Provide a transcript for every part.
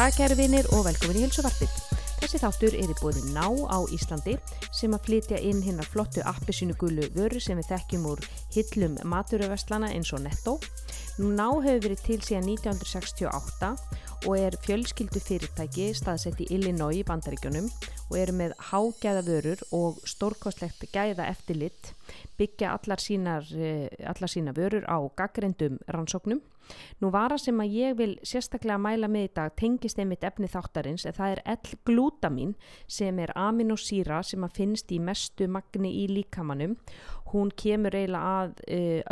dag kæru vinir og velkomin í Hilsuvarpið. Þessi þáttur er í bóði ná á Íslandi sem að flytja inn hinnar flottu appisínu gullu vöru sem við þekkjum úr hillum maturöfestlana eins og Netto. Ná hefur verið til síðan 1968 og er fjölskyldu fyrirtæki staðsett í Illinois í bandaríkjunum og eru með hágæða vörur og stórkostlegt gæða eftirlitt byggja allar sínar, allar sína vörur á gaggrindum rannsóknum Nú vara sem að ég vil sérstaklega mæla með í dag tengist einmitt efni þáttarins en það er L-glútamín sem er aminosýra sem að finnst í mestu magni í líkamannum. Hún kemur eiginlega að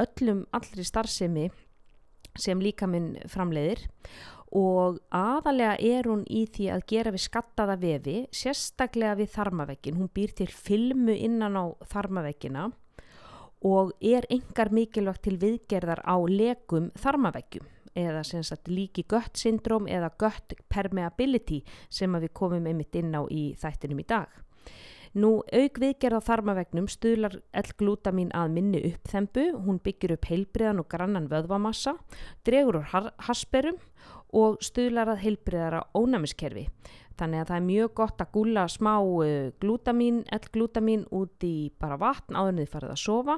öllum allri starfsemi sem líkaminn framleiðir og aðalega er hún í því að gera við skattaða vefi, sérstaklega við þarmavekkin. Hún býr til filmu innan á þarmavekkina og er engar mikilvægt til viðgerðar á lekum þarmaveggjum eða líki gött syndróm eða gött permeability sem við komum einmitt inn á í þættinum í dag. Nú auk viðgerð á þarmavegnum stuðlar L-glútamín að minni uppþembu, hún byggir upp heilbriðan og grannan vöðvamassa, dregur úr hasperum og stuðlar að heilbriðara ónæmiskerfi. Þannig að það er mjög gott að gúla smá glútamín, L-glútamín út í bara vatn áður en þið farið að sofa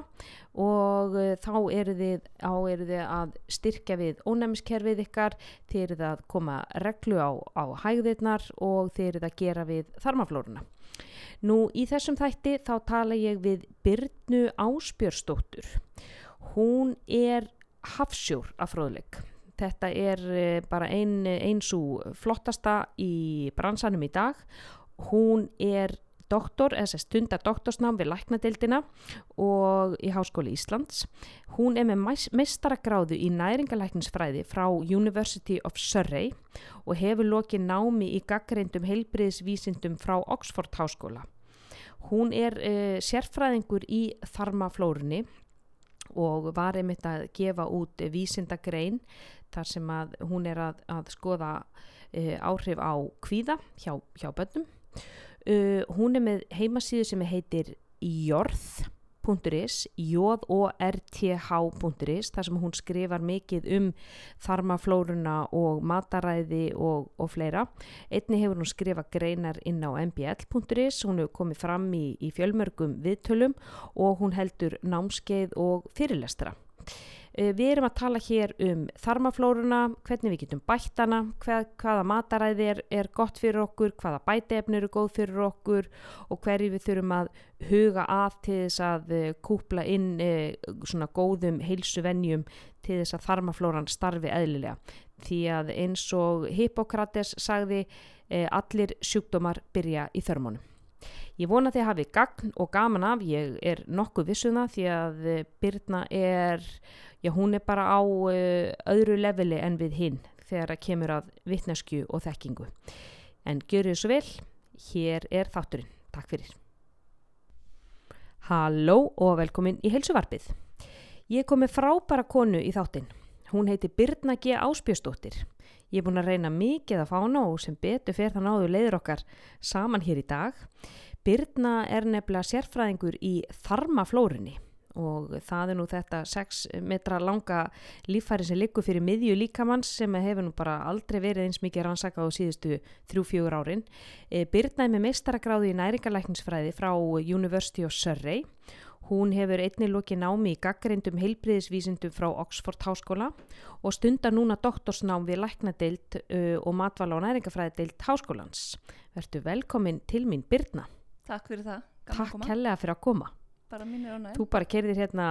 og þá eru þið, eru þið að styrkja við ónæmiskerfið ykkar, þið eru að koma reglu á, á hægðirnar og þið eru að gera við þarmaflórunna. Nú í þessum þætti þá tala ég við Byrnu Áspjörstóttur. Hún er hafsjór af fróðleik. Þetta er bara ein, eins og flottasta í bransanum í dag. Hún er doktor, eða stundar doktorsnám við læknadeildina og í Háskóli Íslands. Hún er með mestaragráðu í næringalækningsfræði frá University of Surrey og hefur lokið námi í gaggreindum heilbriðisvísindum frá Oxford Háskóla. Hún er uh, sérfræðingur í þarmaflórunni og var einmitt að gefa út vísindagrein þar sem að hún er að, að skoða uh, áhrif á kvíða hjá, hjá bönnum. Uh, hún er með heimasíðu sem heitir jorð.is j-o-r-t-h.is þar sem hún skrifar mikið um þarmaflóruna og mataræði og, og fleira. Einni hefur hún skrifað greinar inn á mbl.is, hún hefur komið fram í, í fjölmörgum viðtölum og hún heldur námskeið og fyrirlestra. Við erum að tala hér um þarmaflóruna, hvernig við getum bættana, hvað, hvaða mataræði er, er gott fyrir okkur, hvaða bæteefni eru góð fyrir okkur og hverju við þurfum að huga að til þess að kúpla inn svona góðum heilsuvennjum til þess að þarmaflóran starfi eðlilega. Því að eins og Hippokrates sagði allir sjúkdómar byrja í þörmónum. Ég vona því að hafi gagn og gaman af, ég er nokkuð vissuna því að Birna er, já hún er bara á uh, öðru leveli en við hinn þegar það kemur að vittnesku og þekkingu. En gjör þið svo vel, hér er þátturinn. Takk fyrir. Halló og velkomin í heilsuvarpið. Ég kom með frábæra konu í þáttinn. Hún heiti Birna G. Áspjöstóttir. Ég er búin að reyna mikið að fá hana og sem betur fer þann áður leiður okkar saman hér í dag. Birna er nefnilega sérfræðingur í þarmaflórunni og það er nú þetta 6 metra langa lífæri sem liggur fyrir miðju líkamanns sem hefur nú bara aldrei verið eins mikið rannsakað á síðustu 3-4 árin. Birna er með meistaragráði í næringalækningsfræði frá University of Surrey Hún hefur einni lokið námi í gaggrindum heilbriðisvísindum frá Oxford Háskóla og stundar núna doktorsnám við læknadeild og matvala og næringafræðideild Háskólans. Vertu velkomin til mín Birna. Takk fyrir það. Takk hellega fyrir að koma. Bara mín er ánægð. Þú bara kerðir hérna,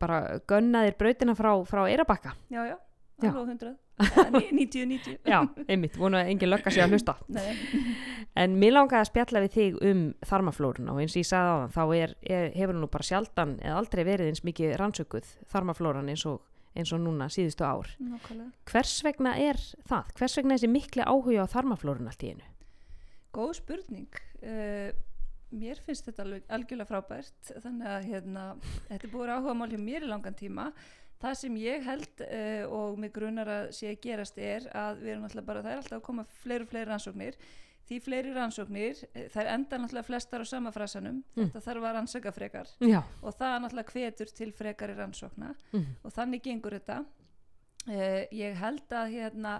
bara gönnaðir brautina frá, frá Eirabakka. Já, já. 90-90 Já, einmitt, vonu að engin lögga sig að hlusta. En mér langaði að spjalla við þig um þarmaflórun og eins og ég sagði á það þá er, er, hefur nú bara sjaldan eða aldrei verið eins mikið rannsökuð þarmaflóran eins og, eins og núna síðustu ár. Nákvæmlega. hvers vegna er það? hvers vegna er þessi miklu áhuga á þarmaflórun allt í einu? Góð spurning. Uh, mér finnst þetta alveg algjörlega frábært þannig að hérna, þetta er búið áhuga mál hjá mér í langan tíma Það sem ég held uh, og mig grunar að sé að gerast er að við erum alltaf bara, það er alltaf að koma fleiri og fleiri rannsóknir. Því fleiri rannsóknir, það er enda náttúrulega flestar á sama frasanum, mm. þetta þarf að rannsaka frekar Já. og það er náttúrulega hvetur til frekari rannsókna Mm. og þannig gengur þetta. Uh, ég held að hérna,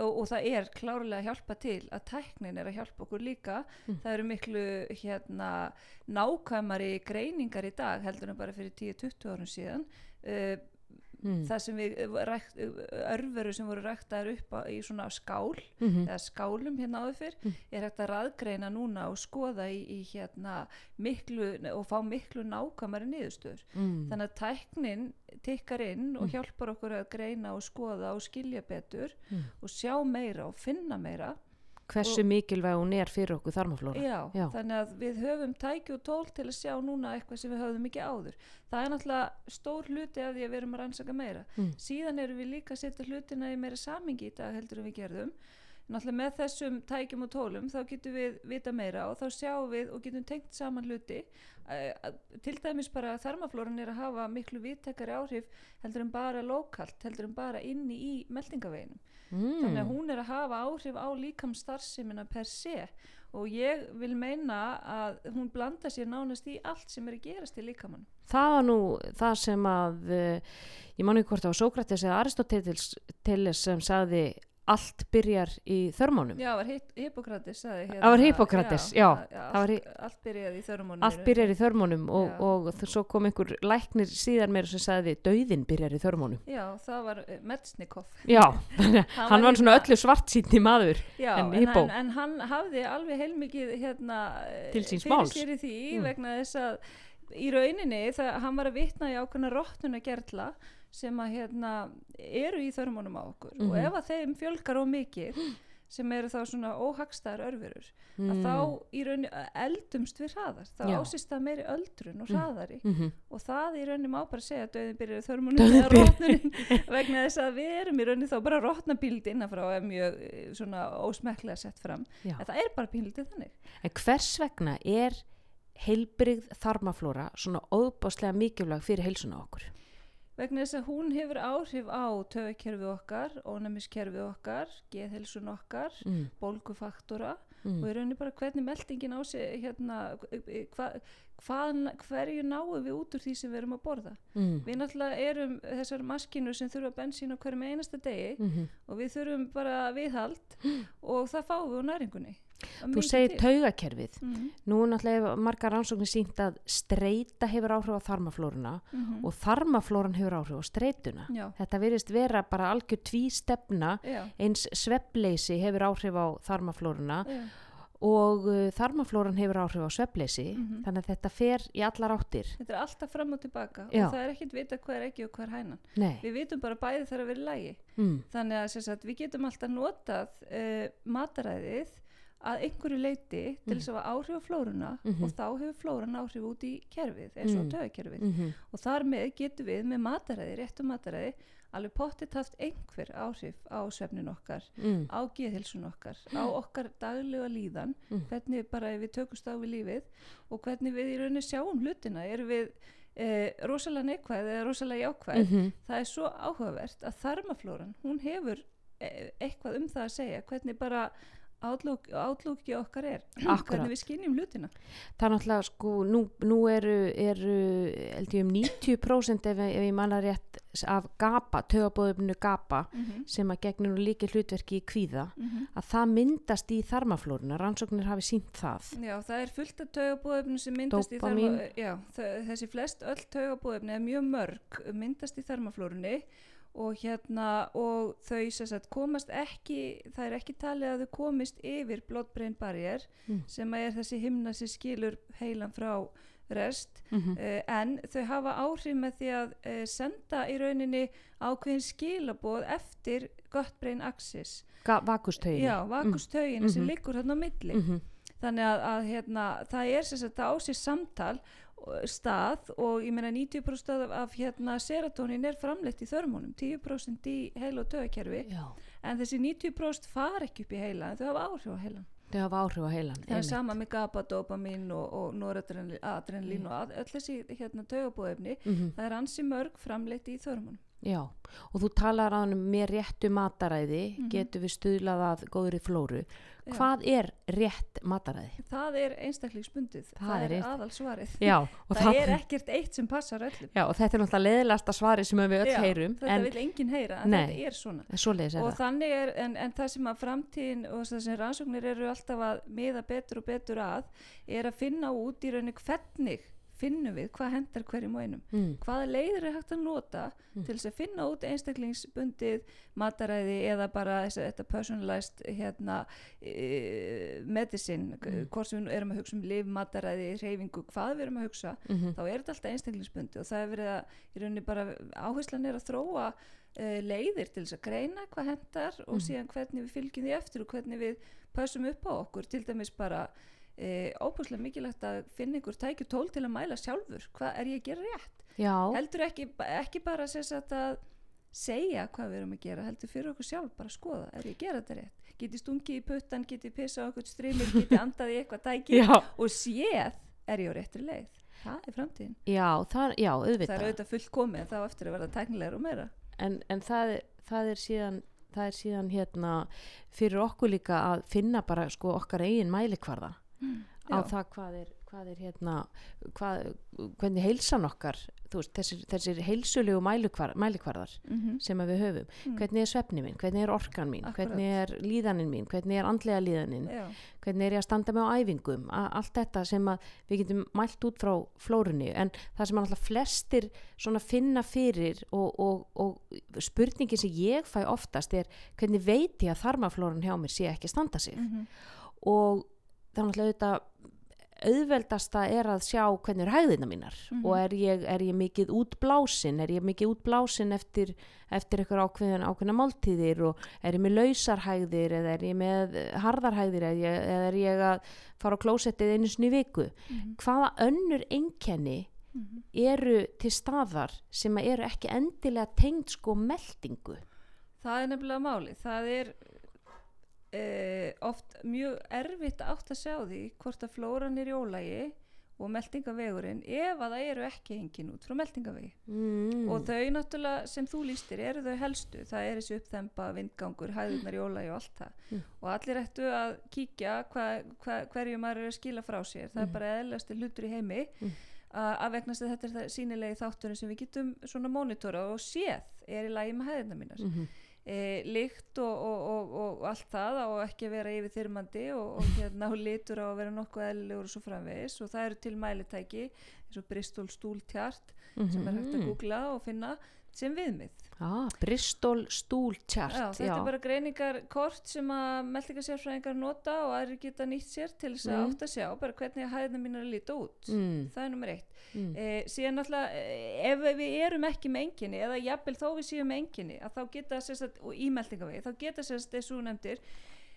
og, og það er klárlega að hjálpa til að tæknin er að hjálpa okkur líka Mm. það eru miklu hérna nákvæmari greiningar í dag heldur en bara fyrir 10-20 árum síðan uh, Mm. það sem við rækt, örveru sem voru ræktaðar upp á, í svona skál Mhm. eða skálum hérna áður fyrr Mm. er hægt að raðgreina núna og skoða í, í hérna miklu og fá miklu nákvæmari niðurstöður Mm. þannig að tæknin tikkar inn og Mm. hjálpar okkur að greina og skoða og skilja betur Mm. og sjá meira og finna meira hversu mikilvæg hún er fyrir okkur þarmaflóra. Já, Já. þannig að við höfum tæki og tól til að sjá núna eitthvað sem við höfum ekki áður. Það er náttúrulega stór hluti af því að við erum að rannsaka meira. Mm. síðan erum við líka að setja hlutina í meira samingi í dag heldur en við gerðum. Náttúrulega með þessum tækjum og tólum þá getum við vita meira og þá sjáum við og getum tengt saman hluti. Til dæmis bara þarmaflóran er að hafa miklu viðtekari áhrif heldur en bara lokalt, heldur en bara inni í meldingaveginum mm. þannig að hún er að hafa áhrif á líkamsstarfsemina per se og ég vil meina að hún blanda sér nánast í allt sem er að gerast í líkamann það var nú það sem að uh, ég man ekki hvort var Sókrates eða Aristoteles Teles sem sagði allt byrjar í þörmónum Já, það var Hi- Hippokrates hérna, Það var Hippókrates, já, það var allt, allt byrjaði í þörmónu allt byrjar í þörmónum og, Já. og þ- svo kom einhver læknir síðan meira sem sagði dauðin byrjar í þörmónum Já, það var uh, Metsnikov já, Hann hann var svona öllu svart sýtni maður Já, En en, Hippó? en, hann hafði alveg heilmikið hérna, eh, Til síns fyrir máls. sér í því Mm. vegna þess að í rauninni það, hann var að vitna í ákveðna róttuna gerla sem að hérna eru í þörmónum á okkur og Mhm. ef að þeim fjölgar á mikið sem eru þá svona óhagstæðar örfurur að Mm. þá í rauninni eldumst við hraðar þá ásist það meiri öldrun og Mm. hraðari Mhm. og það í rauninni má bara segja að döðin byrjar þörmunum eða rótnunin vegna þess að við erum í rauninni þá bara rótnabíld innanfrá og er mjög svona ósmekklega sett fram Já. en það er bara pínlítið þannig en hvers vegna er heilbrigð þarmaflóra svona óbáslega mikilvæg fyrir heilsuna okkur vegna þess að hún hefur áhrif á töðkerfi okkar, ónæmiskerfi okkar geðhelsun okkar, mm. bólgufaktora Mm. og í rauninni bara hvernig meldingin á sig hérna, hva, hvað, hverju náum við út úr því sem við erum að borða Mm. við náttúrulega erum þessar maskínur sem þurfa bensín á hverjum einasta degi Mm og við þurfum bara viðhald og það fáum við úr næringunni þú segir taugakerfið. Mhm, nú er náttúrulega margar rannsóknir sínt að streyta hefur áhrif á þarmaflóruna mhm. og þarmaflóran hefur áhrif á streytuna já, þetta virðist vera bara algjör tví stefna já, eins sveppleysi hefur áhrif á þarmaflóruna já, og uh, þarmaflóran hefur áhrif á sveppleysi Mhm. þannig að þetta fer í allar áttir. Þetta er alltaf fram og tilbaka Já. og það er ekkert vita hvað er ekki og hvað er hænan. Nei. Við vitum bara bæði þarf að vera lægi mm. þannig að sagt, við getum alltaf notað uh, mataræðið að einhverju leiti til þess að hafa áhrif á flóruna Mhm. og þá hefur flóran áhrif út í kerfið eins og Mm. töðakerfið Mm og þar með getum við með mataræði, réttu mataræði alveg pottitt haft einhver áhrif á okkar, mm. á geðhilsun okkar, á okkar daglega líðan, Mm. hvernig bara við tökumst á við lífið og hvernig við í rauninni sjáum hlutina, erum við eh, rosalega neikvæð eða rosalega jákvæð, Mm það er svo áhugavert að þarmaflóran, hún hefur eh, eitthvað um það að segja, hvernig bara átlúk, átlúki okkar er, hvernig við skinnjum hlutina. það er náttúrulega sko nú, nú eru, eru um 90% ef, ef ég manna rétt af GAPA, tögabóðuminu GAPA Mm -hmm. sem að gegnur nú líki hlutverki í kvíða Mm að það myndast í þarmaflóruna rannsóknir hafi sínt það Já, það er fullt af taugabóðefni sem myndast Dópamín. í þarma, já, þau- þessi flest öll taugabóðefni er mjög mörg myndast í þarmaflórunni og hérna og þau sagt komast ekki, það er ekki talið að þau komist yfir blood-brain barrier Mm. sem er þessi himna sem skilur heilan frá rest mm -hmm. uh, en þau hafa áhrif með því að uh, senda í rauninni ákveðin skilaboð eftir gut-brain axis vakustögin já, vakustögin sem Mhm. liggur þarna á milli mm -hmm. þannig að, að hérna, það er sem sagt á sér samtal stað og ég meina 90% af, af hérna, serotonin er framleitt í þörmónum 10% í heila og tögakerfi já, en þessi 90% far ekki upp í heila en þau hafa áhrif á heilan þau hafa áhrif á heilan það er sama með GABA, dopamin og, og noradrenalín og öll þessi hérna, tögabóðefni mm -hmm. það er ansi mörg framleitt í þörmónum Já, og þú talar á hann með réttu mataræði, Mhm. getur við stuðlað að góðri flóru. Já. Hvað er rétt mataræði? það er einstaklingsbundið Það það, er er, einstak- aðal svarið Já, og, það er ekkert eitt sem passar öllum já, og þetta er náttúrulega leðilegasta svari sem við öll Já, heyrum, þetta en vil enginn heyra en Nei. þetta er svona er og það. þannig er, en, en það sem að framtíðin og það sem rannsóknir eru alltaf að miða betur og betur að er að finna út í rauninni hvernig finnum við hvað hendar hverjum og einum Mm. hvaða leiðir er hægt að nota til þess að finna út einstaklingsbundið mataræði eða bara þess að þetta personalized hérna, e, medicine Mm. hvort sem við erum að hugsa um liv, mataræði, reyfingu hvað við erum að hugsa Mhm. þá er þetta alltaf einstaklingsbundið og það er verið að í rauninni bara áherslan er að þróa uh, leiðir til þess að greina hvað hendar og síðan hvernig við fylgjum því eftir og hvernig við pössum upp á okkur til dæmis bara uh, óbúslega mikilvægt að finna einhver tækju tól til að mæla sjálfur. Hvað er ég að gera rétt? Já, heldur ekki, ekki bara að segja hvað við erum að gera heldur fyrir okkur sjálf bara að skoða er ég að gera þetta rétt? Geti stungið í puttan, geti pissað okkur strimil geti andað í eitthvað tæki já, og séð er ég á réttri leið? Það er framtíðin. Já, það, já, það er auðvitað. fullt komið en þá eftir að verða tæknilegur og meira. En, en það, það er síðan, það er síðan hérna fyrir okkur líka að finna bara sko okkar eigin mælikvarða á Já. það hvað er, hvað er hérna, hvað, hvernig heilsan okkar, veist, þessir, þessir heilsulegu mælikvar, mælikvarðar mm -hmm. sem við höfum, Mm. hvernig er svefni mín, hvernig er orkan mín, Akkúrat. hvernig er líðanin mín, hvernig er andlega líðanin, já, hvernig er ég að standa með á æfingum, a- allt þetta sem við getum mælt út frá flórunni, en það sem alltaf flestir finna fyrir og, og, og spurningin sem ég fæ oftast er hvernig veit ég að þarmaflórun hjá mér sé ekki standa sig? Mm og það er náttúrulega auðvitað auðveldasta er að sjá hvernig er hægðina mínar. Mhm. og er ég, er ég mikið útblásin? Er ég mikið útblásin eftir, eftir eitthvað ákveðin, ákveðina máltíðir? Og er ég með lausarhægðir eða er ég með harðarhægðir eða, eða er ég að fara á klósettið einu í viku? Mhm. hvaða önnur einkenni eru til staðar sem eru ekki endilega tengd sko meldingu? Það er nefnilega máli það er uh, oft mjög erfitt átt að sjá því hvort að flóran er í ólægi og meldingavegurinn ef að það eru ekki engin út frá meldingavegi mm. og þau náttúrulega sem þú lístir eru þau helstu, það er þessi uppþemba vindgangur, hæðunar í ólægi og allt það Mm. og allir ættu að kíkja hva, hva, hverju maður er að skila frá sér það er bara eðlasti hlutur í heimi Mm. að vegna að þetta er það sýnilegi þátturinn sem við getum svona mónitora og séð er í lagi með hæðunar mínar mm -hmm. E, lykt og, og, og, og, og allt það á ekki vera yfir þyrmandi og, og hérna og litur á að vera nokkuð eðlilegur og svo framvegis. Og það eru til mælitæki eins og Bristol stúltjart sem er hægt að googla og finna sem viðmið ah, Bristol Stool Chart Já, þetta er bara greiningarkort sem að meldingarsérfræðingar nota og aðrir geta nýtt sér til þess að Mm. átt að sjá bara hvernig hæðina mín er að líta út mm. það er nummer eitt Mm. eh, síðan náttúrulega eh, ef við erum ekki með enginni eða jafnvel þó við séum með enginni að þá geta sérstætt, og í meldingavegi þá geta sérstætt þessu nefndir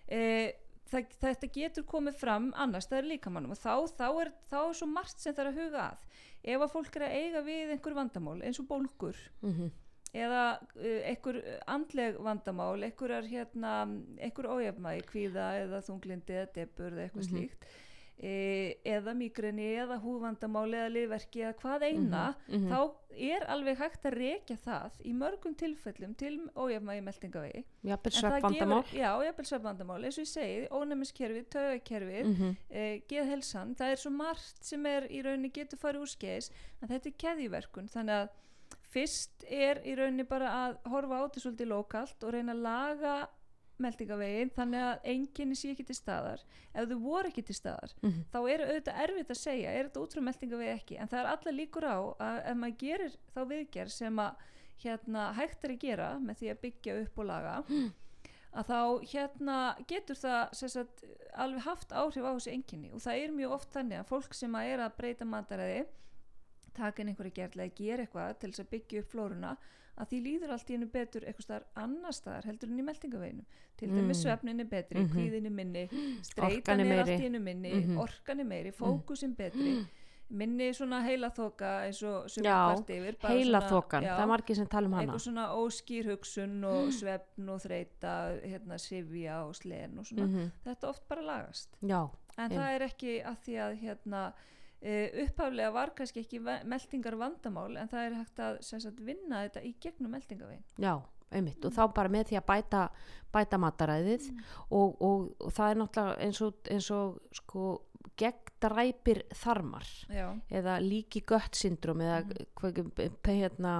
eh, það, þetta getur komið fram annars það er líkamannum og þá, þá, er, þá er svo margt sem það er að huga að ef að fólk er að eiga við einhver vandamál eins og bólgur Mm eða uh, einhver andleg vandamál, einhverjar hérna, einhver ójafnvægi, kvíða eða þunglindi eða debur eða eitthvað Mhm. slíkt e, eða mýgreni eða húðvandamál eða liðverki eða hvað eina Mhm, mhm. þá er alveg hægt að rekja það í mörgum tilfellum til ójafnvægi meldingavegi það sveppvandamál Já, jafnvel sveppvandamál, eins og ég segi ónæmiskerfið, taugakerfið mm -hmm. e, geðhelsan, það er svo margt sem er í rauninni getur farið úr skeiðis en þetta er keðjuverkun, þannig að fyrst er í rauninni bara að horfa á þetta svolítið lokalt og reyna að laga meldingavegin þannig að enginni sé ekki til staðar. Ef þau voru ekki til staðar Mhm. þá er auðvitað erfitt að segja er þetta út frá meldingavegi ekki? En það er alla líkur á að ef maður gerir þá viðgerð sem að hérna hægt er að gera með því að byggja upp og laga að þá hérna getur það sagt, alveg haft áhrif á þessi enginni og það er mjög oft þannig að fólk sem að er að breyta mataræði taka inn einhverja gerðlega gera eitthvað til þess að byggja upp flóruna að því líður allt í hennu betur eitthvað staðar annar staðar heldur en í meldingaveginum til dæmis Mm. svefnin er betri, Mhm. kvíðin er minni streitan er allt í hennu minni Mhm. orkan er meiri, fókusin betri minni svona heilaþoka eins og kvart yfir bara Heila svona- þokan, já, það er margir sem tala um hana eitthvað svona óskýr hugsun og svefn og þreita hérna sifja og slen og svona Mhm. þetta oft bara lagast Já, en Já. það er ekki að því að hérna uh, upphaflega var kannski ekki meltingar vandamál en það er hægt að sagt, vinna þetta í gegnum meltingavegin já, einmitt og þá bara með því að bæta, bæta mataræðið Mm. og, og, og það er náttúrulega eins og, eins og sko gegndræpir þarmar já, eða líki gött syndrom eða hvað hvað hérna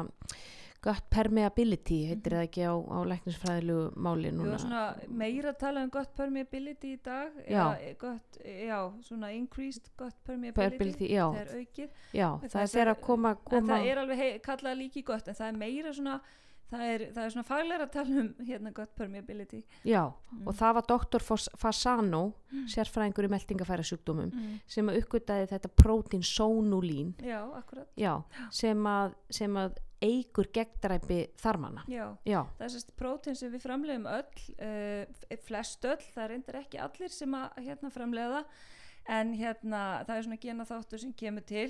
gött permeability heitir Mhm. það ekki á, á læknisfræðilegu máli Jú, núna svona meira tala um gott permeability í dag Já. eða gott, já, svona increased gott permeability, já, það er aukið já En það það er koma, koma það er alveg hei, kallað líki gott en það er meira svona það er, það er svona faglega að tala um hérna gott permeability já, Mm. og það var doktor Fasano sérfræðingur í meldingafæra sjúkdómum mm. sem að uppgötaði þetta prótín sónulín já, akkurat já, sem, að, sem að eigur gegndræpi þarmana já, já, það er sérst prótein sem við framleiðum öll uh, flest öll, það reyndar ekki allir sem að hérna framleiða það en hérna það er svona gena þáttur sem kemur til.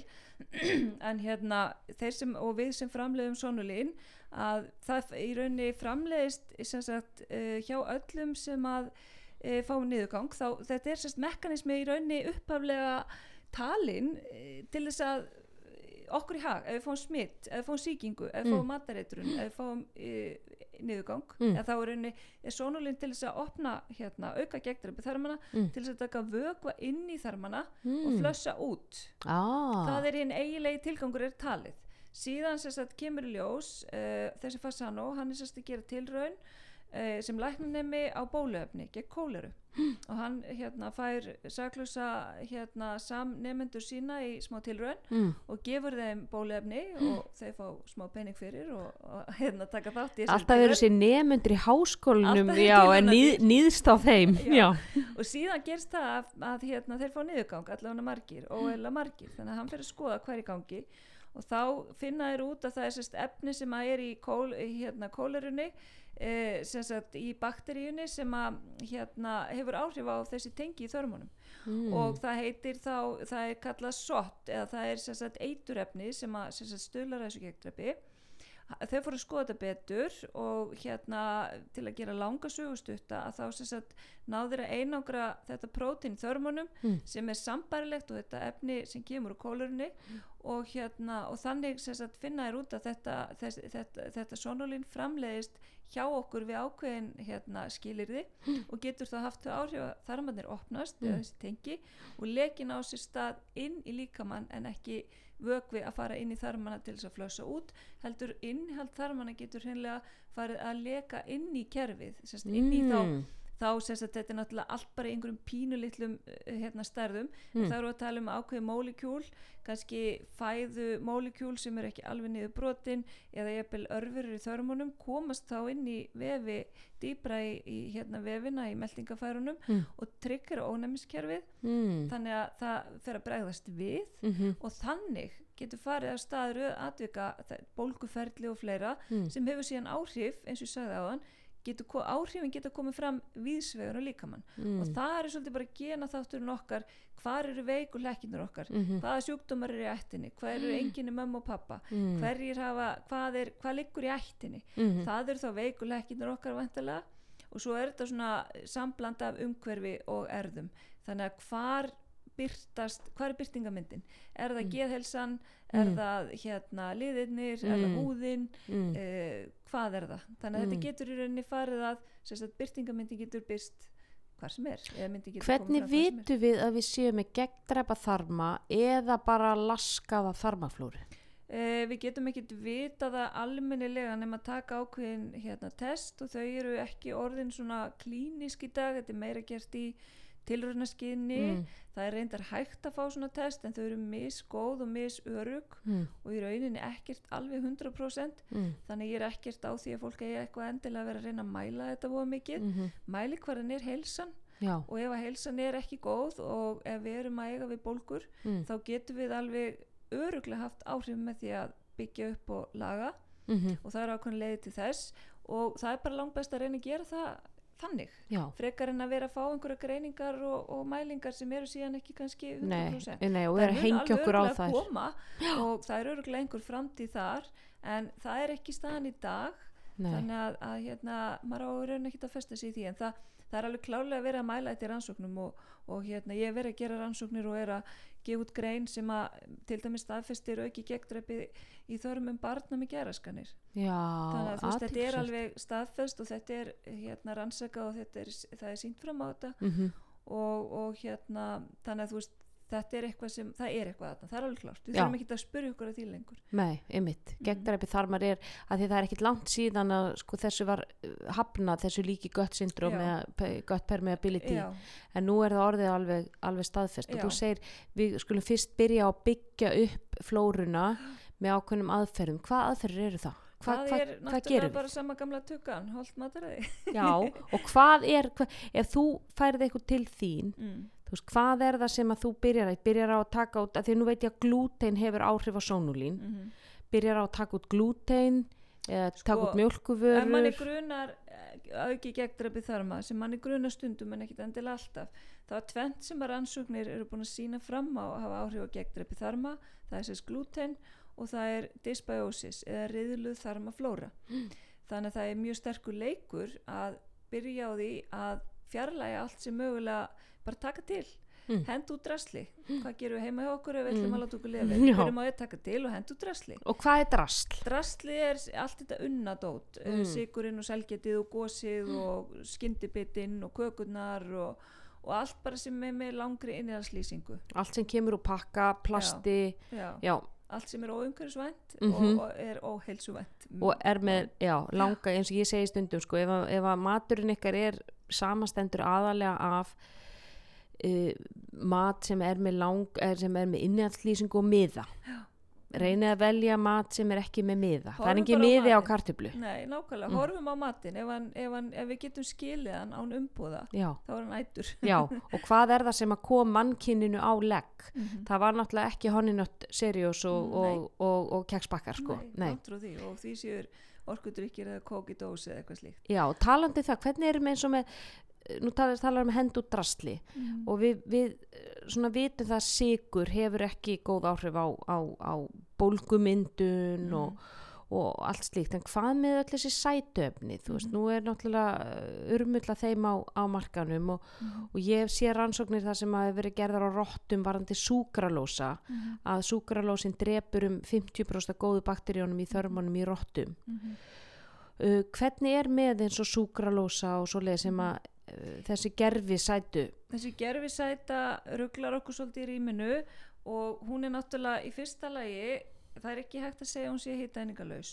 En hérna þeir sem og við sem framleiðum sonulín að það í rauninni framleiðist sem sagt uh, hjá öllum sem að uh, fá niðurgang þá þetta er sérst mekanismi í rauninni upphaflega talin uh, til þess að okkur í hag, ef við fáum smitt, ef við fáum sýkingu, ef við Mm. fáum matareitrun, ef við fáum e, niðurgang, Mm. eða þá er er sonulinn til þess að opna hérna, auka gegndræpi þarmana, Mm. til þess að taka vökva inn í þarmana og mm. flössa út. ah, Það er hinn eigilegi tilgangur er talið. Síðan sagt kemur ljós uh, þessi Fasano, hann er sérst að gera tilraun uh, sem læknanemi á bóluefni gegn kóleru og hann hérna fær saklausa hérna samnemendur sína í smá tilraun mm. og gefur þeim bóluefni og þeir fá smá pening fyrir og, og hérna taka þátt í þessari alltaf eru þessi nefndur í háskólinum já, en nýð, nýðst á þeim Já. já, og síðan gerst það að, að hérna, þeir fá niðurgang allavega margir eða margir þannig að hann fyrir að skoða hver í gangi og þá finna þeir út að það er sérst efni sem að er í, kól, í hérna, kólerunni e, sem sagt í bakteríunni sem að hérna, hefur áhrif á þessi tengi í þörmunum mm. og það heitir þá, það er kallað SOT eða það er sem sagt eiturefni sem að sem sagt stuðlar þessu gegndrepi þau fóru að skoða þetta betur og hérna til að gera langa sögustutta að þá sem sagt náður að einangra þetta prótín þörmunum Mm. sem er sambarilegt og þetta efni sem kemur úr kólurni og hérna og þannig sagt finna þér út að þetta, þess, þetta, þetta sonolín framleiðist hjá okkur við ákveðin hérna skilirði og getur það haft þau áhrif að þarmannir opnast Mm. eða þessi tengi og lekin á sér stað inn í líkamann en ekki vökvi að fara inn í þarmanna til þess að flösa út heldur innhald þarmanna getur hreinlega farið að leka inn í kerfið sérst, inn í þá Mm. Þá sérst að þetta er náttúrulega allt bara einhverjum pínulitlum uh, hérna stærðum Mm. þá eru að tala um ákveði mólekjúl kannski fæðu mólekjúl sem eru ekki alveg niður brotin eða jafnvel örfurur í þörmunum komast þá inn í vefi dýbra í, í hérna vefina í meldingafærunum Mm. og tryggur ónæmiskerfið Mm. þannig að það fer að bregðast við Mhm. og þannig getur farið að staður atvika bólguferli og fleira Mm. sem hefur síðan áhrif eins og ég sagði á þann getur, áhrifin geta komið fram víðsvegur og líkamann Mm. og það er svolítið bara gena þátturinn okkar hvar eru veik og lekkinur okkar Mhm. hvaða sjúkdómar eru í ættinni hvað eru enginni mömmu og pappa Mm. hverjir hafa, hvað, er, hvað liggur í ættinni Mhm. það eru þá veik og lekkinur okkar vantilega og svo er þetta svona sambland af umhverfi og erðum þannig að hvar byrtast, hvar er byrtingamyndin er það Mm. geðhelsan, er Mm. það hérna liðirnir, er það Mm. húðin Mm. uh, hvað er það þannig að Mm. þetta getur í rauninni farið að sagt, byrtingamyndin getur byrst hvar sem er Hvernig er. vitum við að við séum með gegndræpa þarma eða bara laskaða þarmaflóru? Uh, við getum ekkert vita það almennilega nema að taka ákveðin hérna, test og þau eru ekki orðin svona klínisk í dag, þetta er meira gert í tilröðnaskiðni, Mm. það er reyndar hægt að fá svona test en þau eru misgóð og misörug Mm. og í rauninni ekkert alveg 100% Mm. þannig ég er ekkert á því að fólk eigi eitthvað endilega að vera að reyna að mæla þetta voða mikið Mhm. mælikvarðin er heilsan Já. og ef að heilsan er ekki góð og ef við erum að eiga við bólgur Mm. þá getum við alveg öruglega haft áhrif með því að byggja upp og laga Mhm. og það er ákveðin leiði til þess og það er bara langt best að reyna að gera það þannig, Já. frekar en að vera að fá einhverja greiningar og, og mælingar sem eru síðan ekki kannski 100% Nei, nei, og Það vera að hengja alveg okkur á örugglega þær. koma, og það er öruglega einhver framtíð þar en það er ekki staðan í dag Nei. þannig að, að hérna, maður á raun ekki að festa sig í því en það, það er alveg klálega verið að mæla þetta í rannsóknum og, og hérna ég verið að gera rannsóknir og er að gefa út grein sem að til dæmis staðfestir auki gegndreipi í þörmum barna með geraskanir Já, þannig að þú veist, þetta er alveg staðfest og þetta er hérna rannsaka og þetta er, það er sínt fram á þetta. Mhm. og, og hérna þannig að þú veist, þetta er eitthvað sem það er eitthvað þarna, það er alveg klárt. Við þurfum ekki að spyrja okkur að því lengur. Nei, einmitt, Mhm. gegndræpi þarmar er að því það er ekkit langt síðan að sko, þessu var uh, hafnað, þessu líki gött syndrom eða gött permeability. Já, en nú er það orðið alveg, alveg staðfest. Og Já. þú segir, við skulum fyrst byrja að byggja upp flóruna með ákveðnum aðferðum, hvað aðferður eru það? Hva, það hva, er náttúrulega bara sama gamla tuggan, holt mataræði. Já, og hvað er, hva, ef þú færið eitthvað til þín, mm. Þú veist, hvað er það sem að þú byrjar að, byrjar á að taka út, að því nú veit ég að glútein hefur áhrif á sónulín, Mm byrjar á að taka út glútein eða taka Sko, út mjölkuvörur ef manni grunar eh, auki gegndræpi þarma sem manni grunar stundum en ekkit endilega alltaf þá er tvent sem að rannsóknir eru búin að sína fram á að hafa áhrif á gegndræpi þarma það er sérst glúten og það er dysbiosis eða riðluð þarmaflóra. Þannig að það er mjög sterkur leikur að byrja á því að fjarlæga allt sem mögulega bara taka til Mm. hend út drasli hvað gerum við heima hjá okkur ef við ætlum Mm. að láta okkur Já. hverju má ég taka til og hend út drasli og hvað er drasl? Drasli er allt þetta unnadót Mm. mm. sigurinn og selgetið og gósið og skyndibitinn og kökurnar og, og allt bara sem er með langri innræðslýsingu Allt sem kemur úr pakka, plasti, Já. já, allt sem er óumhverfisvænt Mhm. og, og er óheilsuvænt og er með, já, langa, eins og ég segi stundum, sko, ef, að- ef að maturinn ykkar er samastendur aðalega af uh, mat sem er með lang, er, sem er með innhaldslýsingu og miða. Reynið að velja mat sem er ekki með miða. það er Horfum ekki á miði á matinn. kartöflu. Nei, nákvæmlega, Mm. horfum á matinn ef, hann, ef, hann, ef við getum skilið hann án umbúða Já, þá er hann ættur já, og hvað er það sem að kom mannkinninu á legg? Mhm. Það var náttúrulega ekki honinött seriós og, og, og, og keksbakkar, sko. Nei, því og því séur orkudrykkir eða kókidós eða eitthvað slíkt Já, talandi um það, hvernig erum eins og með, nú talar, talar um hend út drastli mm. og við, við svona vitum það að sigur hefur ekki góð áhrif á, á, á bólgumyndun Mm. og, og allt slíkt, en hvað með öll þessi sætöfni, þú veist, Mhm. nú er náttúrulega urmulla þeim á, á markanum og, Mhm. og ég sé rannsóknir þar sem að verið gerðar á rottum varandi súkralósa, Mhm. að súkralósin drepur um 50% af góðu bakteríunum í þörmunum í rottum Mhm. uh, hvernig er með eins og súkralósa og svoleið sem að uh, þessi gerfi sætu. Þessi gerfisæta rugglar okkur svolítið í rýminu og hún er náttúrulega í fyrsta lagi það er ekki hægt að segja hún sé hýtæningalös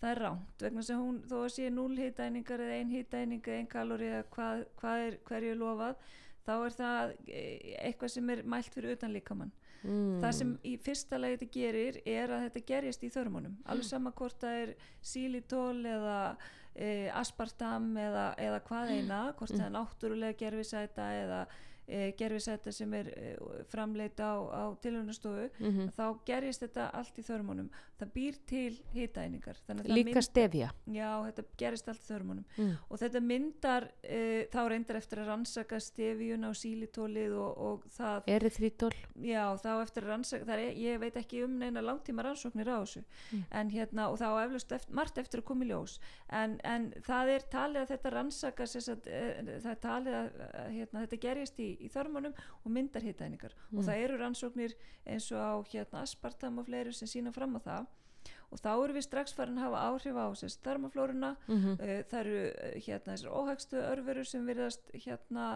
það er rámt vegna sem hún þó að sé 0 hýtæningar eða 1 hýtæning eða 1 kalori eða hvað, hvað er hverju er lofað þá er það eh, eitthvað sem er mælt fyrir utan líkamann. Mm. það sem í fyrsta lagi þetta gerir er að þetta gerjast í þörmunum. Alveg sama hvort það er xylitol eða e, aspartam eða, eða hvað eina hvort það er náttúrulega gerfisæta eða e, gerfisæta sem er e, framleita á, á tilhjónastofu mm þá gerjast þetta allt í þörmunum það býr til hitaeiningar. Að líka stefja já, þetta gerist allt þörmunum. Mm. og þetta myndar e, þá reyndar eftir að rannsaka stefjun á sílitólið og, og það eryþrítól Já, þá eftir rannsaka, það er, ég veit ekki um neina langtíma rannsóknir á þessu. Mm. en hérna, og þá eflust eftir, margt eftir að koma í ljós. En, en það er talið að þetta rannsaka sagt, e, það er talið að eh, hérna, þetta gerjast í, í þörmunum og myndar hittæningar Mm. og það eru rannsóknir eins og á hérna, aspartam og fleiri sem sína fram á það og þá eru við strax farin að hafa áhrif á sérst þarmaflóruna mm uh, það eru uh, hérna þessar óhagstu örverur sem virðast hérna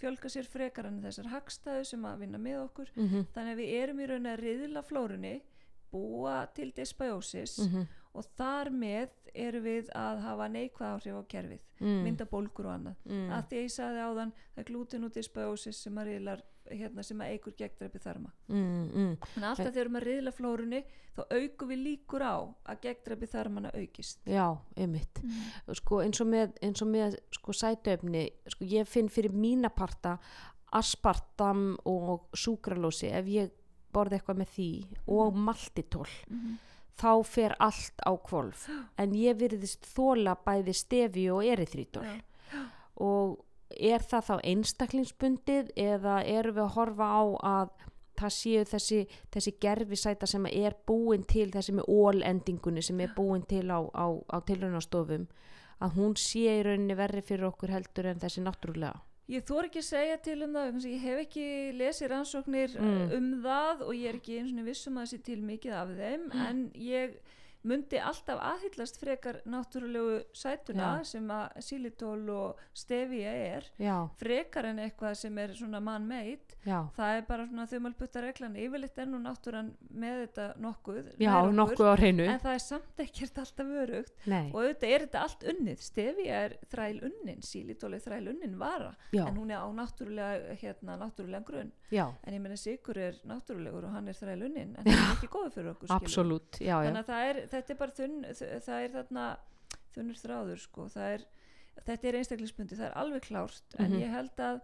fjölga sér frekar en þessar hagstæðu sem að vinna með okkur -hmm. þannig að við erum í raun að riðla flórunni búa til dysbiosis Mm og þar með erum við að hafa neikvæð áhrif á kerfið mm. mynda bólgur og annað mm. að því að ég sagði áðan það er glúten og dysbiosis sem að riðlar hérna, sem að eigur gegndræpi þarma. Mm, mm. að alltaf þegar við erum að riðla flórunni þá aukum við líkur á að gegndræpi þarmana aukist. Já, einmitt. Sko, eins og með, eins og með sko, sætöfni, sko, ég finn fyrir mína parta aspartam og súkralósi ef ég borði eitthvað með því og maltitól mm -hmm. þá fer allt á kvolf en ég virðist þóla bæði stefi og eryþrítól Já. og er það þá einstaklingsbundið eða erum við að horfa á að það séu þessi, þessi gerfisæta sem er búin til þessi með ólendingunni sem er búin til á, á, á tilraunastofum að hún sé í rauninni verri fyrir okkur heldur en þessi náttúrulega Ég þór ekki að segja til um það, ég hef ekki lesið rannsóknir Mm. um það og ég er ekki eins og vissum að það sé til mikið af þeim, Mm. en ég myndi alltaf aðhyllast frekar náttúrulegu sætuna Já. sem að sílitól og stevia er, já, frekar en eitthvað sem er svona man-made. já, Það er bara svona þumalputta reglan, yfirleitt er nú náttúran með þetta nokkuð, já, nokkuð en það er samt ekkert alltaf örugt. Nei, og auðvitað er þetta allt unnið, stevia er þræl unnin, sílitól er þræl unnin vara en hún er á náttúrulega hérna, náttúrulega grunn. En ég meina sigur er náttúrulegur og hann er þrælunnin en hann er ekki góður fyrir okkur þannig að það er, þetta er bara þunn það er þarna þunnur þráður sko. er, þetta er einstaklisbundi það er alveg klárt en Mhm. ég held að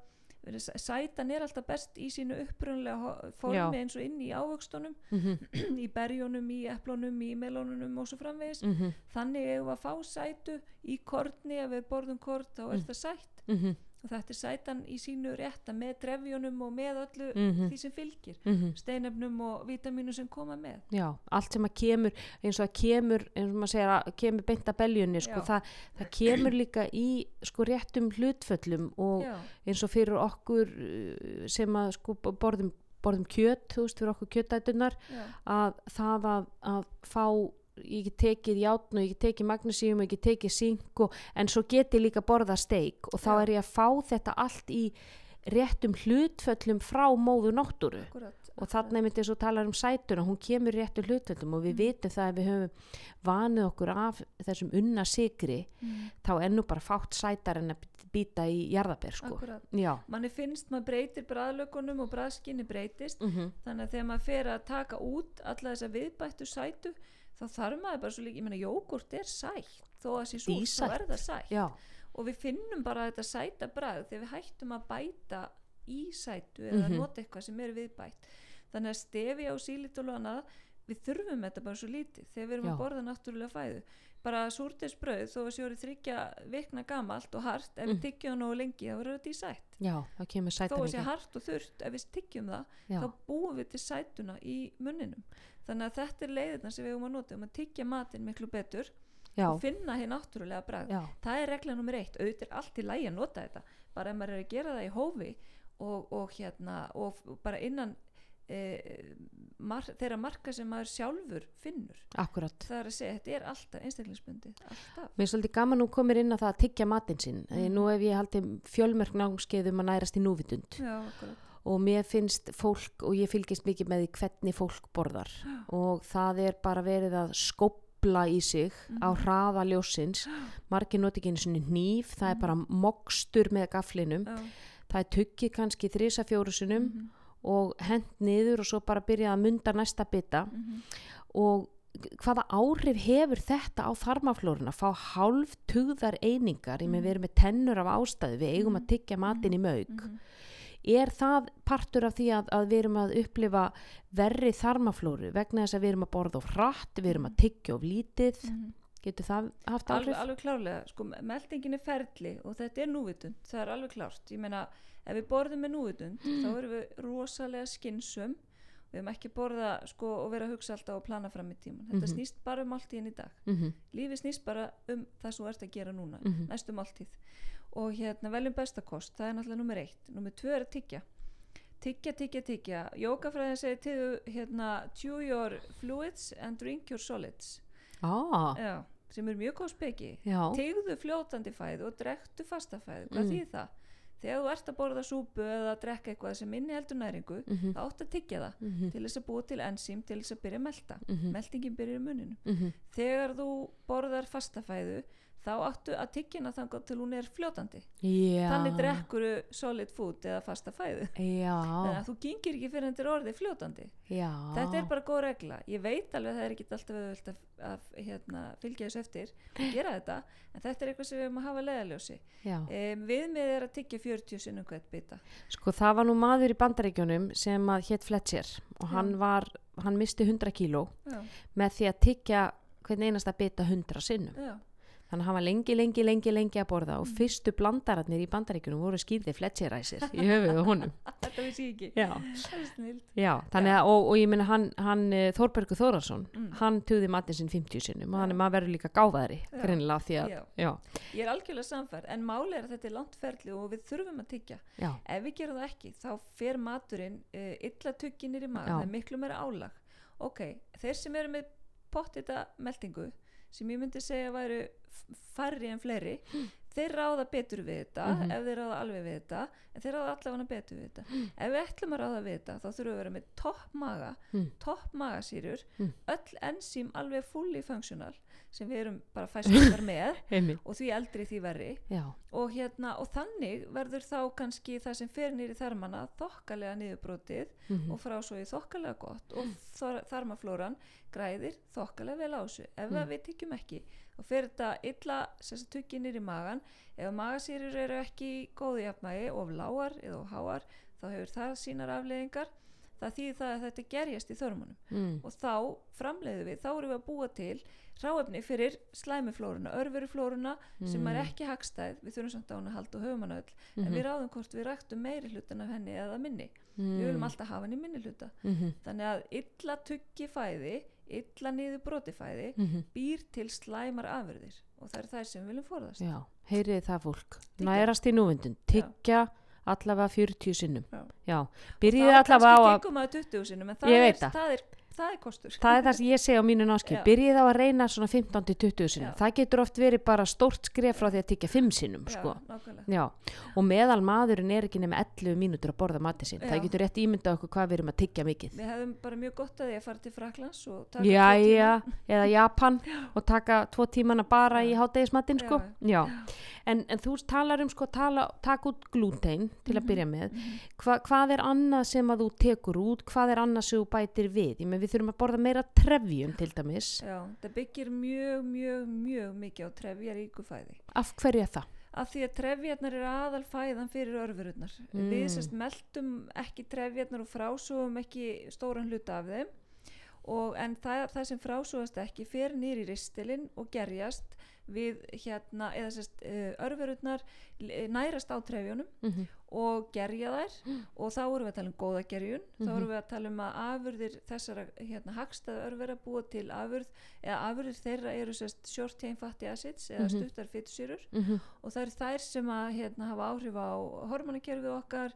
sætan er alltaf best í sínu upprunlega formi Já. eins og inn í ávöxtunum mhm, í berjónum, í eplónum, í melónunum og svo framvegis mhm, þannig eigum við að fá sætu í korni ef við borðum kort þá er Mm. það sætt mhm, og þetta er sætan í sínu rétta með trefjónum og með öllu mhm, því sem fylgir. Mhm. Steinefnum og vítamínu sem koma með. Já, allt sem að kemur eins og að kemur, eins og maður segir að kemur beint að beljunni, sko, það, það kemur líka í sko réttum hlutföllum og já, eins og fyrir okkur uh, sem að sko borðum, borðum kjöt, þú veist, fyrir okkur kjötætunar já, að það að, að fá ég get tekið játn og ég get tekið magnesíum og ég get tekið sink og, en svo get ég líka borða steik og þá Já. er ég að fá þetta allt í réttum hlutföllum frá móðu náttúru. Akkurat og þarna er myndið svo talar um sætuna hún kemur réttu hlutvöldum og við vitum það að við höfum vanið okkur af þessum unna sigri mm, þá er nú bara fátt sætar en að býta í jarðaber sko. manni finnst maður breytir bræðlökunum og bræðskinni breytist. Mm þannig að þegar maður fer að taka út alla þessa viðbættu sætu þá þarf maður bara svo líka, ég meina jógurt er sætt. Þó að sé svo, þá er það sætt. Já, og við finnum bara þetta sæta bragð þegar við hættum að bæta í sætu eða Mhm. nota eitthvað sem er viðbætt. Þannig að stefi á sílítól og annað við þurfum þetta bara svo lítið þegar við erum Já. að borða náttúrulega fæðu. Bara súrtesbröð þó að orðið þryggja vikna gamalt og hart ef Mm. við tyggjum það lengi þá verður þetta í sætt. Já, það þó að sé hart og þurrt ef við tyggjum það þá búum við til sætuna í munninum þannig að þetta er leiðina sem við höfum að nota. Um að tyggja matinn miklu betur já, og finna hér náttúrulega bragð. Já, það er regla nummer eitt, auðvitað er allt í lægi að nota þetta. Bara ef maður er að gera það í hófi og, og hérna og bara innan e, mar, þeirra marka sem maður sjálfur finnur. Akkurat það er að segja, þetta er alltaf einstaklingsbundi alltaf, Mér er svolítið gaman nú komir inn að það að tyggja matinn sinn. Mm. Nú hef ég haldið fjölmörk námskeið um að nærast í núvitund. Já, akkurat og mér finnst fólk og ég fylgist mikið með því hvernig fólk borðar. Og það er bara verið að skopla í sig á Mhm. hraða ljósins. Margir noti ekki einu sinni hníf, það er bara mokstur með gaflinum. já, Það er tuggið kannski þrisa fjórusunum mhm, og hent niður og svo bara byrjað að munda næsta bita. Mhm. og hvaða áhrif hefur þetta á þarmaflóruna? Fá hálf tugðar einingar ég með við erum með tennur af ástæðu við eigum að tyggja matinn í Mhm. Er það partur af því að, að við erum að upplifa verri þarmaflóru vegna þess að við erum að borða of hratt við erum að tyggja of lítið? Mhm. getur það haft alveg, áhrif? alveg klárlega, sko, meldingin er ferli og þetta er núvitund, það er alveg klárt. Ég meina, ef við borðum með núvitund þá erum við rosalega skynsum við höfum ekki að borða sko, og vera að hugsa alltaf og plana fram í tíman þetta Mhm. snýst bara um máltíðin í dag. Mm lífið snýst bara um það sem þú ert að gera núna Mhm. næstu máltíð og hérna veljum bestakost, það er náttúrulega nummer eitt nummer tvö er að tyggja tyggja, tyggja, tyggja jókafræðin segir til þú, hérna chew your fluids and drink your solids ah, Já, sem er mjög góð speki tegðu fljótandi fæðu og drektu fasta fæðu hvað Mm. þýð það? þegar þú ert að borða súpu eða að drekka eitthvað sem inni heldur næringu Mhm. þá átt að tyggja það Mhm. til þess að búa til ensím til þess að byrja að melta Mhm. meltingin byrjar í muninu Mhm. þegar þú borðar fasta fæðu þá áttu að tyggjina þangað til hún er fljótandi. Já. Þannig drekkuru solid food eða fasta fæðu. Þannig að þú gengir ekki fyrir hendur orðið fljótandi. Já. Þetta er bara góð regla. Ég veit alveg að það er ekki alltaf að, að hérna, fylgja þessu eftir og gera þetta en þetta er eitthvað sem við erum að hafa leðaljósi um, viðmið er að tyggja 40 sinnum hvert bita. Sko það var nú maður í bandaríkjunum sem að hétt Fletcher og hann var, hann misti 100 kíló með því að tyggja hvern einasta bita 100 sinnum. já, þannig að hann var lengi, lengi, lengi, lengi að borða og fyrstu blandararnir í bandaríkunum voru skýrði fletcheræsir í höfuðu honum. Þetta vissi ég ekki. Já, já, þannig að og, og ég minna hann, hann eh, Þórbergur Þórarsson Mm. hann tugði matinn sinn 50 sinnum og hann er maður verður líka gáfaðri Já. greinilega því að, Já. já, ég er algjörlega samfærð en máli er að þetta er langt ferli og við þurfum að tyggja. Já, ef við gerum það ekki þá fer maturinn uh, illa tugginir í maður það er miklu meira álag. Ok, þeir sem eru með pottita meldingu sem ég myndi segja væru færri en fleiri þeir ráða betur við þetta Mhm. ef þeir ráða alveg við þetta en þeir ráða allavega betur við þetta ef við ætlum að ráða við þetta þá þurfum við að vera með topp maga Mm. topp magasýrur Mm. öll enzím alveg fully functional sem við erum bara fæstar með og því eldri því verri. Og, hérna, og þannig verður þá kannski það sem fer nýri þarmana þokkalega niðurbrotið mhm, og frá svo í þokkalega gott og þar, þarmaflóran græðir þokkalega vel á þessu. Ef Mm. við tyggjum ekki og fer þetta illa tukki nýri magan ef magasýrur eru ekki í góðu jafnvægi of lágar eða of háar þá hefur það sínar afleðingar það þýðir það að þetta gerjast í þörmunum mm, og þá framleiðum við, þá erum við að búa til ráefni fyrir slæmiflóruna, örveruflóruna sem Mm. er ekki hagstæð, við þurfum samt á hann að halda og höfum hann öll, en Mhm. við ráðum hvort við ræktum meiri hlutan af henni eða minni. Við viljum alltaf hafa henni minni hluta. Mhm, þannig að illa tuggi fæði illa niður broti fæði mhm, býr til slæmar afurðir. Og það er þær sem við viljum forðast. Já, heyriði það fólk. Tyggja. nærast í núvindun, tyggja allavega 40 sinnum. Já. já, byrjiði þá allavega á að gengum að 20 sinum en Ég það er, veit það. Það, er, kostur það er það sem ég segi á mínu náskip byrjið á að reyna svona 15-20 sinnum Já. það getur oft verið bara stórt skref frá því að tyggja 5 sinnum Já, sko. Já, og meðal maðurinn er ekki nema 11 mínútur að borða mati sinn. Já. Það getur rétt ímyndað okkur hvað við erum að tyggja mikið. við hefðum bara mjög gott að því að fara til Fraklands eða Japan og taka tvo tímana bara í Já. hátegismatinn sko. En, en þú talar um sko, tala, taka út glútein til að Mhm. byrja með. Hva, hvað er annað sem að þú tekur út? Hvað er annað sem þú bætir við? Með við þurfum að borða meira trefjum til dæmis. Já, það byggir mjög, mjög, mjög mikið á trefjaríku fæði. Af hverju er það? Af því að trefjarnar eru aðal fæðan fyrir örfururnar. Mm. Við sérst meldum ekki trefjarnar og frásugum ekki stóran hluta af þeim. Og, en það, það sem frásugast ekki fer nýr í ristilinn og gerjast við hérna, eða sérst uh, örfururnar nærast á trefjónum Mm -hmm. og gerja þær. Og þá erum við að tala um góða gerjun. Þá Mhm. erum við að tala um að afurðir þessara hérna, hagstæða örvera búa til afurð eða afurðir þeirra eru sérst short chain fatty acids eða Mhm. stuttar fytusýrur og það eru þær sem að hérna, hafa áhrif á hormonakerfið okkar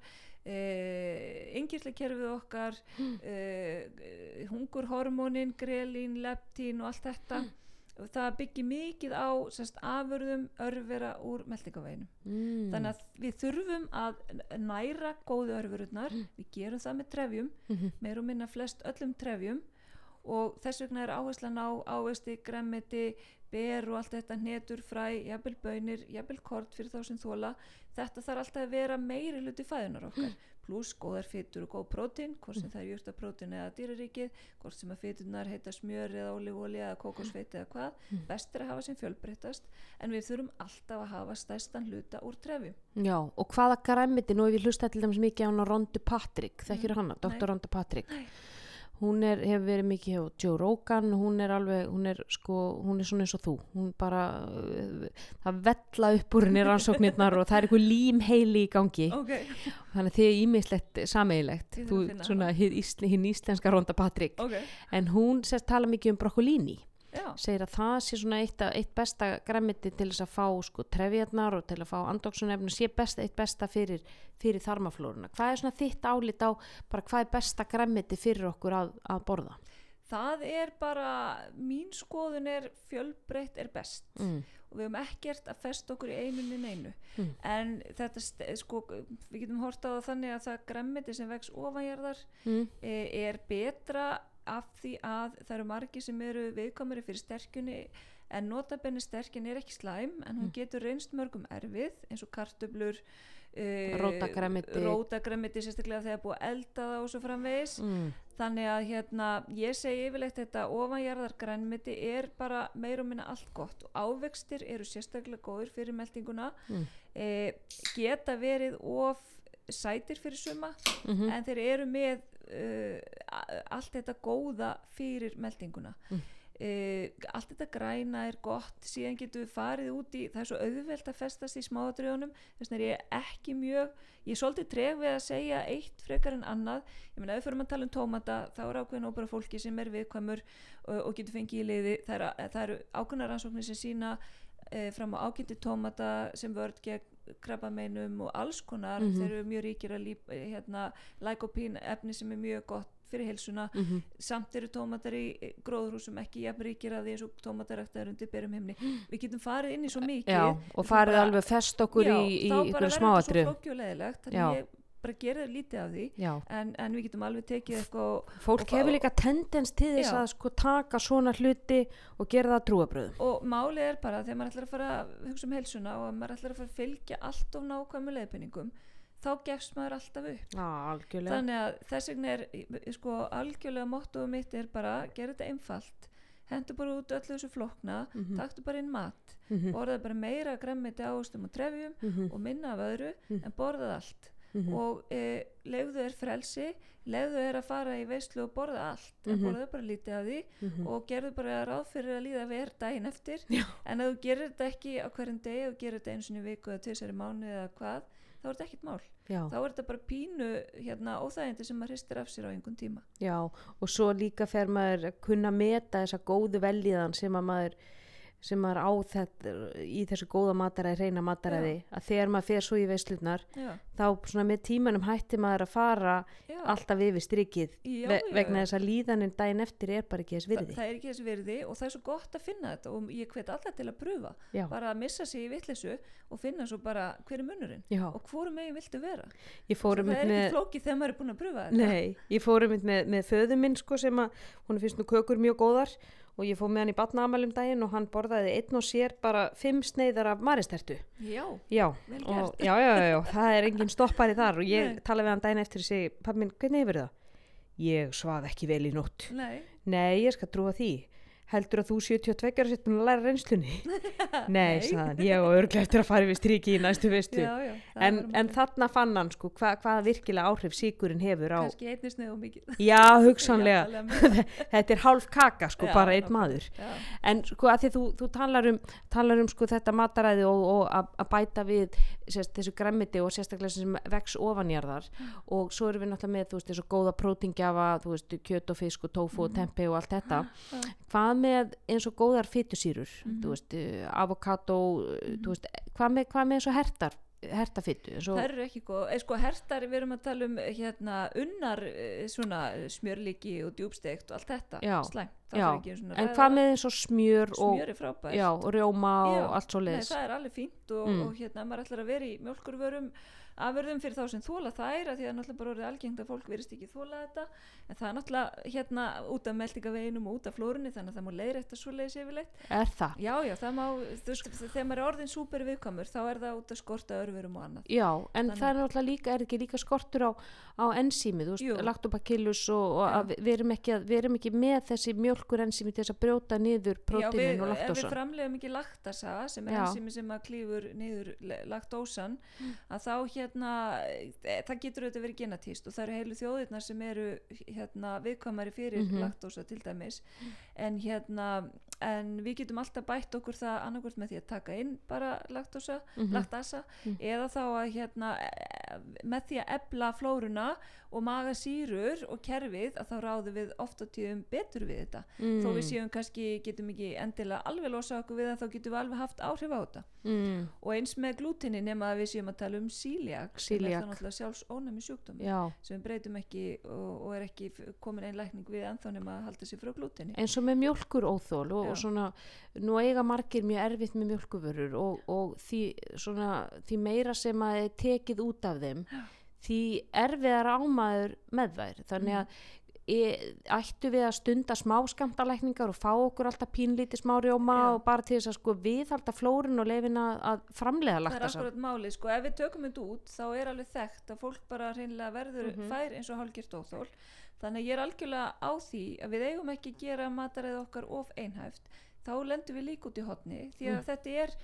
eh, yngirlekerfið okkar eh, hungurhormónin, grelín, leptín og allt þetta það byggir mikið á sérst, afurðum örvera úr meldingaveinum mm. þannig að við þurfum að næra góðu örfururnar við gerum það með trefjum Mhm. meir og minna flest öllum trefjum. Og þess vegna er áherslan á ávesti, gremmiti, ber og allt þetta hnetur, fræ, jafnvel bönir jafnvel kort fyrir þá sem þóla þetta þarf alltaf að vera meiri hluti fæðunar okkar pluss góðar fytur og góð prótín hvort sem það er júrtaprótín eða dýraríkið hvort sem að fyturnar heita smjör eða ólífóli eða kókosfeiti eða hvað best er að hafa sem fjölbreyttast en við þurfum alltaf að hafa stærstan hluta úr trefjum Já, og hvaða græmiti, nú hef ég hlustað til dæmis mikið á Rondu Patrick, þekkir Mm, hana, Dr. nei. Ronda Patrick. Nei. Hún er, hefur verið mikið hjá Joe Rogan, hún er alveg, hún er sko, hún er svona eins og þú, hún bara, uh, það vella upp úr henni rannsóknirnar og það er eitthvað límheili í gangi, ok, þannig að þið er ímislegt sameigilegt, þú, svona hinn ísl, hin íslenska Ronda Patrick, ok. En hún sérst tala mikið um brokkolíni já, segir að það sé svona eitt, eitt besta græmiti til þess að fá sko trefjarnar og til að fá andoksunefni sé best, eitt besta fyrir, fyrir þarmaflóruna. Hvað er svona þitt álit á bara hvað er besta græmiti fyrir okkur að, að borða? það er bara mín skoðun er fjölbreytt er best Mm. og við höfum ekkert að festa okkur í einu neinu Mm. en þetta sko, við getum hort á þannig að það gremmiti sem vex ofanjarðar Mm. e, er betra af því að það eru margi sem eru viðkomari fyrir sterkunni en notabenni sterkin er ekki slæm en hún getur reynst mörgum erfið eins og kartöblur uh, Rótargrænmeti. rótagremmiti sérstaklega þegar búið að elda það og svo framvegis Mm. þannig að hérna ég segi yfirleitt þetta ofanjarðar grænmeti er bara meir og minna allt gott og ávextir eru sérstaklega góður fyrir meldinguna Mm. e, geta verið of sætir fyrir suma Mm en þeir eru með uh, allt þetta góða fyrir meldinguna. Mm. Uh, allt þetta græna er gott síðan getum við farið út í það er svo auðvelt að festast í smáadrjónum þess vegna er ég ekki mjög ég er svolítið treg við að segja eitt frekar en annað. Ég meina ef við fyrir að tala um tómata þá er ákveðin óbæra fólki sem er viðkvæmur og, og getur fengið í liði. Það eru, það eru ákveðna rannsóknir sem sína uh, fram á ákynnti tómata sem vörd gegn krabbameinum og alls konar Mhm. þeir eru mjög ríkir að líp, hérna, lækopín efni sem er mjög gott fyrir heilsuna Mhm. samt eru tómatar í gróðrúsum ekki jafn ríkir að því eins og tómataræktaður undir berum himni við getum farið inn í svo mikið Já, og farið bara- alveg fest okkur já, í, í þá bara verður þetta svo flókjulegilegt Já. þannig ég bara gerir lítið af því. En, en við getum alveg tekið eitthvað fólk hefur líka tendens til þess Já. að sko taka svona hluti og gera það trúabröðum og málið er bara þegar maður ætlar að fara að hugsa um heilsuna og maður ætlar að fara að fylgja allt of nákvæmu leiðbenningum þá gefst maður alltaf upp. Já, þannig að þess vegna er sko algjörlega mottoðu mitt er bara gera þetta einfalt hendur bara út öllu þessu flokna Mhm. taktu bara inn mat Mhm, borðað bara meira gremmiti ástum og trefjum mhm, og minna af öðru Mhm. en borðað allt mhm. og e, leiðu er frelsi leiðu er að fara í veislu og borða allt en Mhm. borðað bara lítið af því Mhm. og gerðu bara ráð fyrir að líða verð daginn eftir Já. en ef þú gerir þetta ekki á hverjum degi og gerir þetta eins og í viku eða tvisari mánu eða hvað þá er þetta ekkert mál Já, þá er þetta bara pínu hérna, óþægindi sem maður hristir af sér á einhvern tíma já, og svo líka fer maður að kunna meta þessa góðu veljiðan sem að maður sem maður á þetta í þessu góða mataræði, reyna mataræði að þegar maður fer svo í veislunar já, þá svona með tímanum hætti maður að fara já, alltaf yfir strikið já, ve já, vegna já. þess að líðanin daginn eftir er bara ekki þess Þa, virði. það er ekki þess virði og það er svo gott að finna þetta og ég hvet alla til að pröfa. Já. bara að missa sig í vittlisu og finna svo bara hver er munurinn Já, og hvorum megin viltu vera. Það er með ekki flókið þegar maður er búin að pröfa þetta. Nei, ég fór einmitt með, með föðu minn sko sem að hún finnst nú kökur mjög góðar og ég fór með hann í batnaamælum daginn og hann borðaði einn og sér bara fimm sneiðar af maristertu. já, Já, og, já, já, já, það er engin stoppari þar og ég talaði við hann daginn eftir og segi, pappi minn, hvernig hefur það? Ég svaf ekki vel í nótt. nei, Nei, ég skal trúa því. Heldur að þú 72 ára sittum að læra reynslunni? Nei, hann, ég og örglega eftir að fara við striki í næstu veistu. já, já En, en þarna fann hann sko, hva, hvaða virkilega áhrif síkurinn hefur á, kannski einnig sneið og mikið Já, hugsanlega. Þetta er hálf kaka, sko, Já, bara einn maður. En sko, að því þú, þú talar um, talar um sko, þetta mataræði og, og að bæta við sérst, þessu gremmiti og sérstaklega sem vex ofanjarðar og svo erum við náttúrulega með, þú veist, þessu góða prótingjafa, þú veist, kjöt og fisk og tofu og tempe og allt þetta. já. Hvað með eins og góðar fytusýrur, þú veist, uh, avokado, uh, þú veist, hvað með, hvað með eins og hertar, hertafytu? Eins og, það eru ekki góð, eða sko hertar við erum að tala um hérna unnar eh, svona smjörlíki og djúbsteikt og allt þetta, Já, já. en ræða hvað með eins og smjör og, smjör er frábært. Já, og rjóma og allt svo leiðis? það er alveg fínt og, Mm. og hérna maður ætlar að vera í mjölkurvörum afurðum fyrir þá sem þóla þær að því að náttúrulega bara orðið algengt að fólk verist ekki þóla þetta en það er náttúrulega hérna út af meldingaveginum og út af flórunni þannig að það má leiðrætta svo leiðis yfirleitt Er það? já já það má, þú veist, þegar maður er orðin súper viðkvæmur þá er það út af skorta örverum og annað Já, en Þannig- það er náttúrulega líka, er ekki líka skortur á, á ensími, þú veist, lactobacillus og, og Já. að við, við, erum ekki að, við erum ekki með þessi mjölkur ensími til þess að brjóta niður já, prótínin við, og ef við laktósan. framlegum ekki laktasa sem er Já. ensimi sem að klífur niður laktósan að þá hérna e, það getur auðvitað verið genatíst og það eru heilu þjóðirnar sem eru hérna viðkvæmari fyrir Mhm. laktósa til dæmis en hérna en við getum alltaf bætt okkur það annarkvort með því að taka inn bara laktósa, Mhm. laktasa Mhm. eða þá að hérna e, með því að ebla flóruna og maga sýrur og kerfið að þá ráðum við oft á tíðum betur við þetta. Mm, þó við séum kannski, getum ekki endilega alveg losa okkur við það, þá getum við alveg haft áhrif á þetta. Mm, og eins með glútinni nema að við séum að tala um síliak sem er náttúrulega sjálfs ónæmi sjúkdómi já, sem við breytum ekki og, og er ekki komin einn lækning við ennþá nema að halda sér frá glútinni eins og með mjölkur óþól og, og svona, nú eiga margir mjög erfitt með mjölkuvörur og, og því, svona, því meira sem að tekið út af þeim, Já. því erfiðar ámaður með þær, þannig Mm. að e, ættu við að stunda smá skamtalækningar og fá okkur alltaf pínlítið smá rjóma Já. og bara til þess að sko viðhalda flórun og leifin að, að framleiða það er akkurat málið, sko, ef við tökum þetta út þá er alveg þekkt að fólk bara hreinlega verður Mhm. fær eins og hálgjört óþól þannig að ég er algjörlega á því að við eigum ekki að gera mataræð okkar of einhæft. Þá lendum við líka út í hotni því að þetta er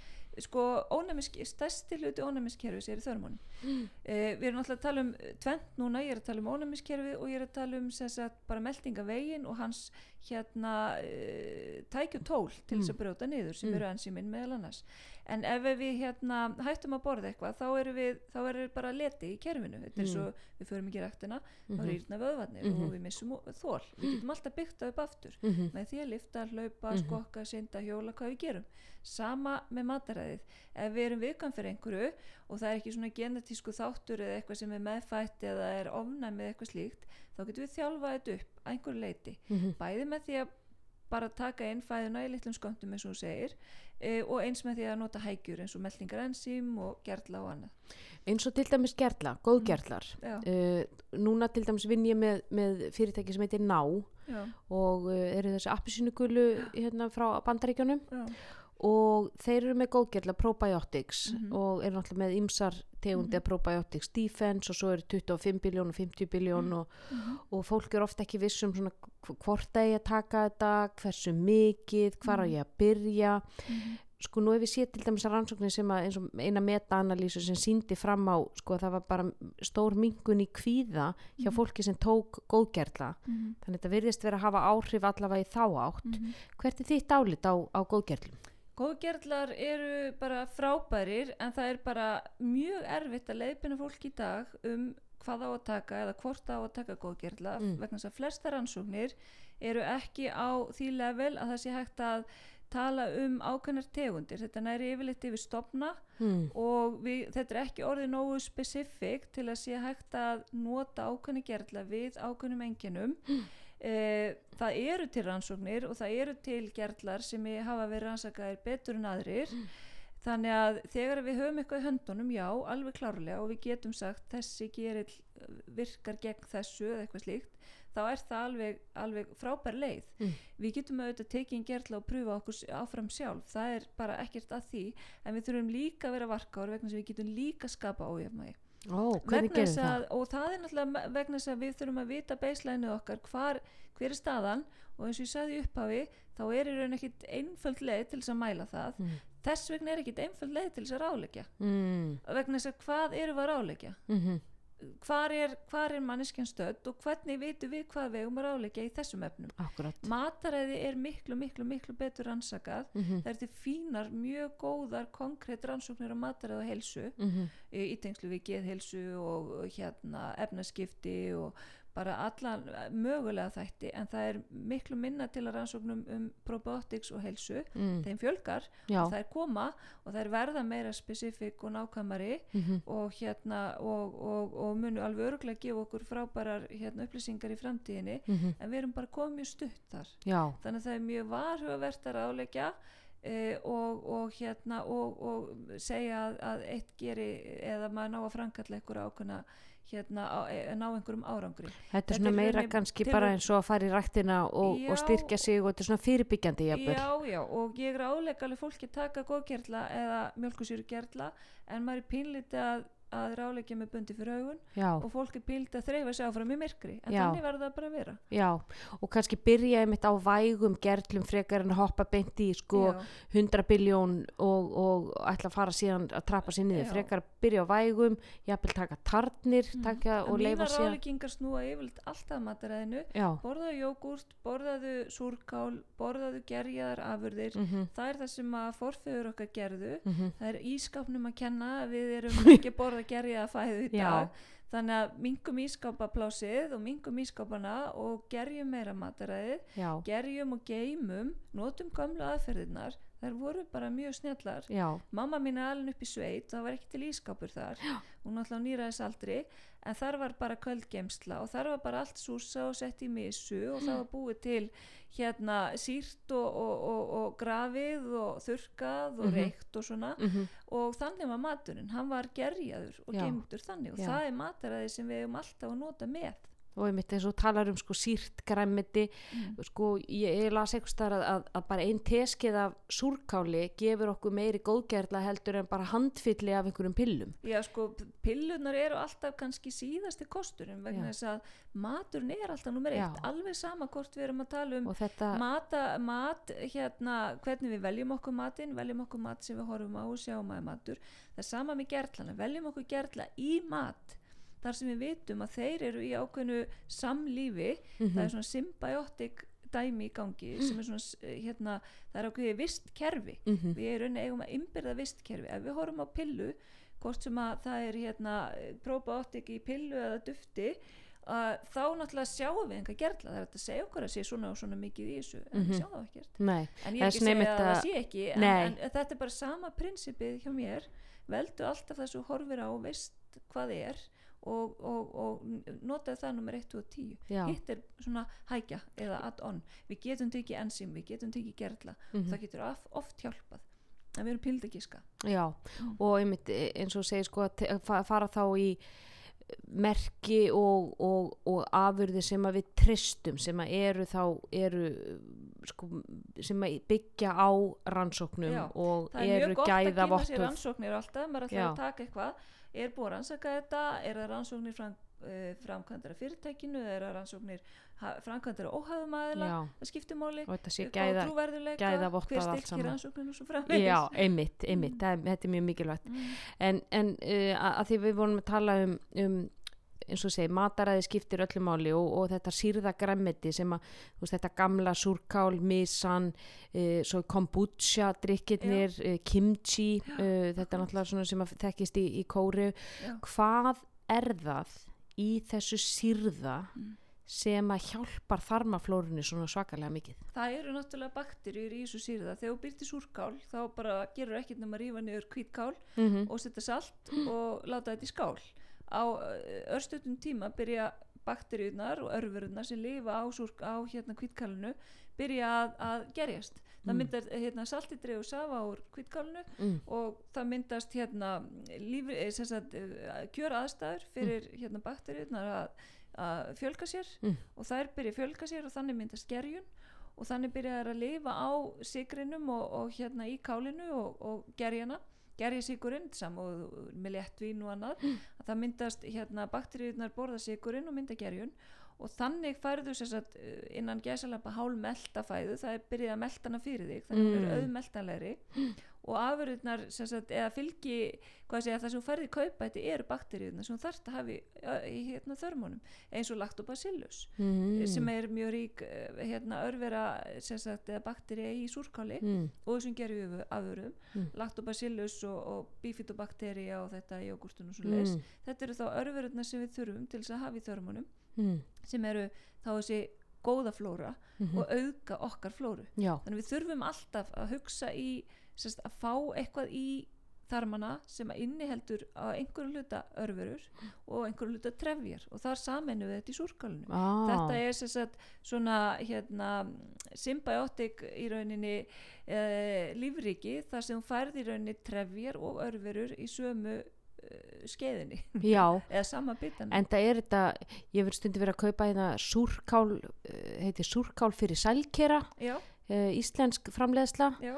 sko ónæmisk, stærsti hluti ónæmiskerfis er í þörmónum Mm. Eh, við erum alltaf að tala um tvent núna, ég er að tala um ónæmiskerfi og ég er að tala um sagt, bara meldingavegin og hans hérna uh, tækju tól til þess að brjóta niður sem Mm. eru ensíminn meðal annars en ef við hérna hættum að borða eitthvað þá eru við, þá eru bara leti í kerfinu þetta er Mm. svo, við förum ekki í ræktina þá Mhm. rýrna vöðvarnir Mhm. og við missum þol, við getum alltaf byggt upp aftur Mhm. með því að lifta, hlaupa, Mhm. skokka, synda, hjóla, hvað við gerum. Sama með mataræðið. Ef við erum viðkvæm fyrir einhverju og það er ekki svona genetísku þáttur eða eitthvað sem er meðfætt eða er ofnæmi eða eitthvað slíkt, þá getum við þjálfað þetta upp að einhverju leiti. Mhm. Bæði með því að bara taka inn fæðuna í litlum sköndum eins og þú segir e, og eins með því að nota hægjur eins og meldingar ensím og gerla og annað. eins og til dæmis gerla, góðgerlar Já, uh, núna til dæmis vinn ég með, með fyrirtæki sem heitir Ná já, og uh, eru þessi appisínugulu hérna frá bandaríkjunum já, og þeir eru með góðgerla probiotics Mhm. og eru náttúrulega með ymsar tegundi Mhm. probiotics defense og svo eru 25 biljón og 50 biljón og, mhm, og fólk er ofta ekki viss um svona hv- hvort það ég að taka þetta, hversu mikið hvar á Mhm. ég að byrja mhm, sko nú ef við séð til dæmis að rannsóknir sem að eins og eina meta-analýsu sem síndi fram á sko að það var bara stór mingun í kvíða hjá fólki sem tók góðgerla mhm, þannig að þetta virðist vera að hafa áhrif allavega í þá átt mhm. hvert er þitt álit á, á góðgerlum? Góðgerlar eru bara frábærir en það er bara mjög erfitt að leiðbina fólk í dag um hvað á að taka eða hvort á að taka góðgerla Mm. vegna þess að flesta rannsóknir eru ekki á því level að það sé hægt að tala um ákveðnar tegundir. Þetta næri yfirleitt yfir stopna Hmm. og við, þetta er ekki orðið nógu spesifik til að sé hægt að nota ákveðni gerla við ákveðnum enginum. Eh, það eru til rannsóknir og það eru til gerlar sem hafa verið rannsakaðir betur en aðrir. Þannig að þegar við höfum eitthvað í höndunum já, alveg klárlega og við getum sagt þessi gerill virkar gegn þessu eða eitthvað slíkt þá er það alveg, alveg frábær leið. Mm. við getum auðvitað tekið einn gerla og pröfa okkur áfram sjálf. Það er bara ekkert að því. En við þurfum líka að vera varkáður vegna sem við getum líka skapa ójöfnægi Ó, að, og það er náttúrulega vegna þess að við þurfum að vita baseline okkar hvar, hver er staðan. Og eins og ég sagði upphafi þá er í raun ekkit einföld leið til þess að mæla það. Mm. þess vegna er ekkit einföld leið til þess að ráleggja Mm. vegna þess að hvað eru við að ráleggja Mm hvar er, hvar er manneskjan stödd og hvernig vitum við hvað við eigum að ráleggja í þessum efnum? Akkurat mataræði er miklu, miklu, miklu betur rannsakað. Mm það er til fínar, mjög góðar konkrétt rannsóknir á mataræði og heilsu -hmm. í tengslu við geðheilsu og hérna efnaskipti og bara allan mögulega þætti en það er miklu minna til að rannsóknum um probiotics og heilsu. Mm. þeim fjölgar Já. og það er koma og það er verða meira spesifik og nákvæmari mm og hérna og, og, og munu alveg örgulega gefa okkur frábærar hérna, upplýsingar í framtíðinni en við erum bara komið stutt þar. Já. Þannig að það er mjög varhugavert að ráleggja og, og hérna og, og segja að, að eitt geri eða maður ná að framkalla einhverja ákveðna hérna á, e, ná einhverjum árangri Þetta er Þetta svona er meira kannski til- bara eins og að fara í ræktina og, Já. og styrkja sig og þetta er svona fyrirbyggjandi jafnvel. já já og ég er áleika alveg fólki að taka góðgerla eða mjölkusýru gerla en maður er pínlítið að, að ráleggja með bundi fyrir augun Já, og fólk er pínlítið að þreyfa sig áfram í myrkri en Já. þannig verður það bara að vera já, og kannski byrja einmitt á vægum gerlum frekar en að hoppa beint í sko Já. 100 biljón og, og ætla að fara síðan að trappa sér niður, frekar að byrja á vægum, jafnvel taka tarnir, Mhm. taka og leifa mínar síðan. ráleggingar snúa yfirleitt alltaf mataræðinu borðaðu jógúrt, borðaðu súrkál, borðaðu gerjaðar afurðir. mhm, Það er það sem að forfeður okkar gerðu. mhm, Það er ískapnum að kenna við erum ekki að borða gerjaða fæðu í Já. dag. Þannig að mingum ískapaplásið og mingum ískapana og gerjum meira mataræðið, já, gerjum og geymum, notum gömlu aðferðirnar. Þær voru bara mjög snjallar. já, Mamma mín er alveg upp í sveit, það var ekki til ískapur þar. Já. Hún alltaf nýraðis aldrei, en þar var bara kvöldgeimsla og þar var bara allt súsa og sett í misu og það var búið til hérna sírt og, og, og, og grafið og þurkað og Mhm. reykt og svona mhm, og þannig var maturinn, hann var gerjaður og Já. geimtur þannig og Já. það er mataræði sem við hefum alltaf að nota með. Og einmitt eins og talar um sko sírt græmiti, Mm. sko ég, las eitthvað að, að, að bara ein teskið af súrkáli gefur okkur meiri góðgerla heldur en bara handfylli af einhverjum pillum. Já sko, pillunar eru alltaf kannski síðasti kosturinn vegna þess að maturinn er alltaf nummer eitt, Já. alveg sama hvort við erum að tala um þetta, Mata, mat, hérna, hvernig við veljum okkur matinn, veljum okkur mat sem við horfum á og sjáum að matur. Það er sama með gerlana, veljum okkur gerla í mat, þar sem við vitum að þeir eru í ákveðnu samlífi, það er svona symbiotic dæmi í gangi sem er svona s- hérna, það er ákveðið vistkerfi Mhm. við erum eigum að innbyrða vistkerfi ef við horfum á pillu hvort sem að það er hérna probiotik í pillu eða dufti uh, þá náttúrulega sjáum við einhver gerla. Það er að segja okkur að sé svona og svona mikið í þessu en Mhm. við sjáum það ekkert. Nei, en ég ekki að segja að það að- sé ekki en, en þetta er bara sama prinsipið hjá mér. Veldu alltaf þessu horfir á og veist hvað er og, og, og notaði það nummer 1 og 10 Já. hitt er svona hækja eða add-on við getum tekið enzim, við getum tekið gerla Mhm. það getur of, oft hjálpað en við erum pildagíska Já, Mm. og einmitt e- eins og segir sko að að fara þá í merki og, og, og afurði sem að við tristum sem að eru þá eru sko, sem byggja á rannsóknum Já, og það er eru mjög gott að gæða kynna sér rannsóknir alltaf, maður ætlar Já. að taka eitthvað. Er búið að rannsaka þetta, er það rannsóknir fram, uh, framkvæmdara fyrirtækinu? Er það rannsóknir framkvæmdara óhæðum aðila, það skiptir máli. Og gæða trúverðuleika, hver styrkir saman. rannsókninu svo framvegis? Já, einmitt, einmitt, það er, þetta er mjög mikilvægt. Mm. en, en uh, að, að því við vorum að tala um, um eins og segi, mataræði skiptir öllu máli og, og þetta sýrða græmmeti sem að, þú veist, þetta gamla súrkál, misan svo kombucha drikkirnir uh, kimchi, uh, þetta er náttúrulega svona sem að þekkist í, í kóru Já. hvað er það í þessu sýrða Mm. sem að hjálpar þarmaflórunni svona svakalega mikið það eru náttúrulega bakterjur í þessu sýrða þegar þú byrti súrkál þá bara gerur ekkert nema að rífa niður hvítkál mm -hmm. og setja salt og láta þetta í skál á örstutum tíma byrja bakteríunar og örfururnar sem lifa á, á hérna kvítkalinu byrja að, að gerjast það Mm. myndar hérna salti dreif og safa úr kvítkalinu mm. og það myndast hérna eh, eh, kjör aðstæður fyrir hérna bakteríunar að, að fjölga sér Mm. og þær byrja að fjölga sér og þannig myndast gerjun og þannig byrja þær að lifa á sigrinum og, og hérna í kálinu og, og gerjana gerjasigurinn saman með léttvín og annað að það myndast hérna bakteríunar borða sigurinn og mynda gerjun og þannig færðu sér sagt innan gæsalapa hálf melta fæðu það er byrjað að melta hana fyrir þig þannig mm. Mm. er auðmeltanlegri og afurðunar sem sagt, eða fylgi hvað segja, það sem þú færði kaupa þetta eru bakteríunar sem þú þarft að hafa í, í hérna, þörmunum eins og lactobacillus Mm. sem er mjög rík hérna, örvera sem sagt, eða baktería í súrkáli mm. og þessum gerju afurðum Mm. lactobacillus og, og bifidobaktería og þetta í jógurtun og svo Mm. þetta eru þá örverurnar sem við þurfum til þess að hafa í þörmunum Mm. sem eru þá þessi góða flóra Mhm. og auðga okkar flóru Já, þannig við þurfum alltaf að hugsa í sérst, að fá eitthvað í þarmana sem að inniheldur á einhverju hluta örverur og einhverju hluta trefjar og þar saminu við þetta í súrkálinu. Ah. þetta er sagt svona hérna symbiotic í rauninni uh, lífriki þar sem hún færði í rauninni trefjar og örverur í sömu uh, skeiðinni. Já, eða sama bitan en það er þetta ég verið stundi verið að kaupa hérna súrkál eh, heitir súrkál fyrir sælkera uh, íslensk framleiðsla. Já,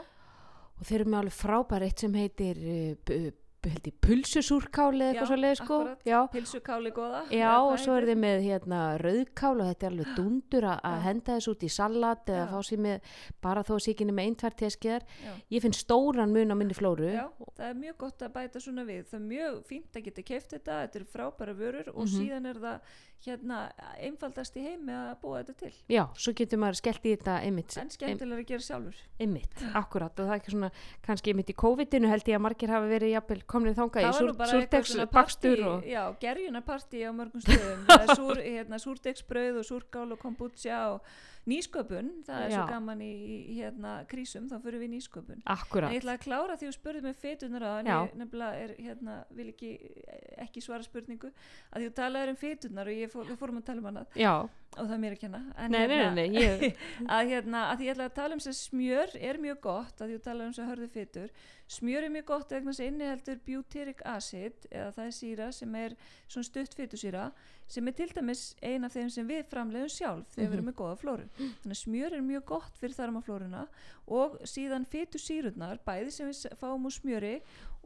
og þeir eru með alveg frábær eitt sem heitir uh, held ég pulsusúrkál eða eitthvað svo leið sko. já, pilsukáli góða. Já og svo er þið með hérna rauðkál og þetta er alveg dundur að henda þessu út í salat eða fá sér með bara þó að sé ekki nema ein tvær teskiðar. Já. ég finn stóran mun á minni flóru. Já, það er mjög gott að bæta svona við. Það er mjög fínt að geta keift þetta þetta eru frábæra vörur og Mhm. síðan er það hérna einfaldast í heimi að búa þetta til. Já, svo getur maður skellt í þetta einmitt, en skemmtilega að gera sjálfur. Einmitt, akkurat. Og það er ekki svona, kannski einmitt í COVID-inu held ég að margir hafi verið jafnvel komnir þangað í súrdegsbakstur og já, gerjunarpartí á mörgum stöðum. Er súr, hérna, súrdegsbrauð og súrkál og kombucha og nýsköpun það er svo Já. gaman í, í hérna, krísum þá fyrir við nýsköpun. En akkurat, ég ætla að klára því að spurði með fetunar á en Já. ég nefnilega er, hérna, vil ekki, ekki svara spurningu. Að að talaður um fetunar og ég fór, við fórum að tala um hana já, og það er mér að kenna. En, nei, nei, hérna, nei, nei ég, að, hérna, að ég ætla að tala um sem smjör er mjög gott að því að tala um sem hörðu fytur smjör er mjög gott vegna sem inniheldur butyric acid eða það er síra sem er svona stutt fytusýra sem er til dæmis ein af þeim sem við framleiðum sjálf þegar við erum með góða flóru. Þannig að smjör er mjög gott fyrir þarmaflóruna og síðan fytusýrurnar bæði sem við fáum úr smjöri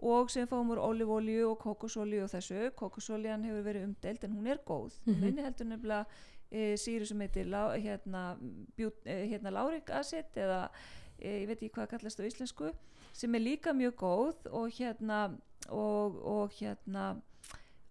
og sem við fáum úr ólífólju og kókosólju og þessu, kókosóljan hefur verið umdelt en hún er góð, hún Mhm. inniheldur nefnilega e, síru sem heitir lá, hérna, bjút, e, hérna lárik acid eða e, ég veit ekki hvað kallast á íslensku sem er líka mjög góð og hérna og, og hérna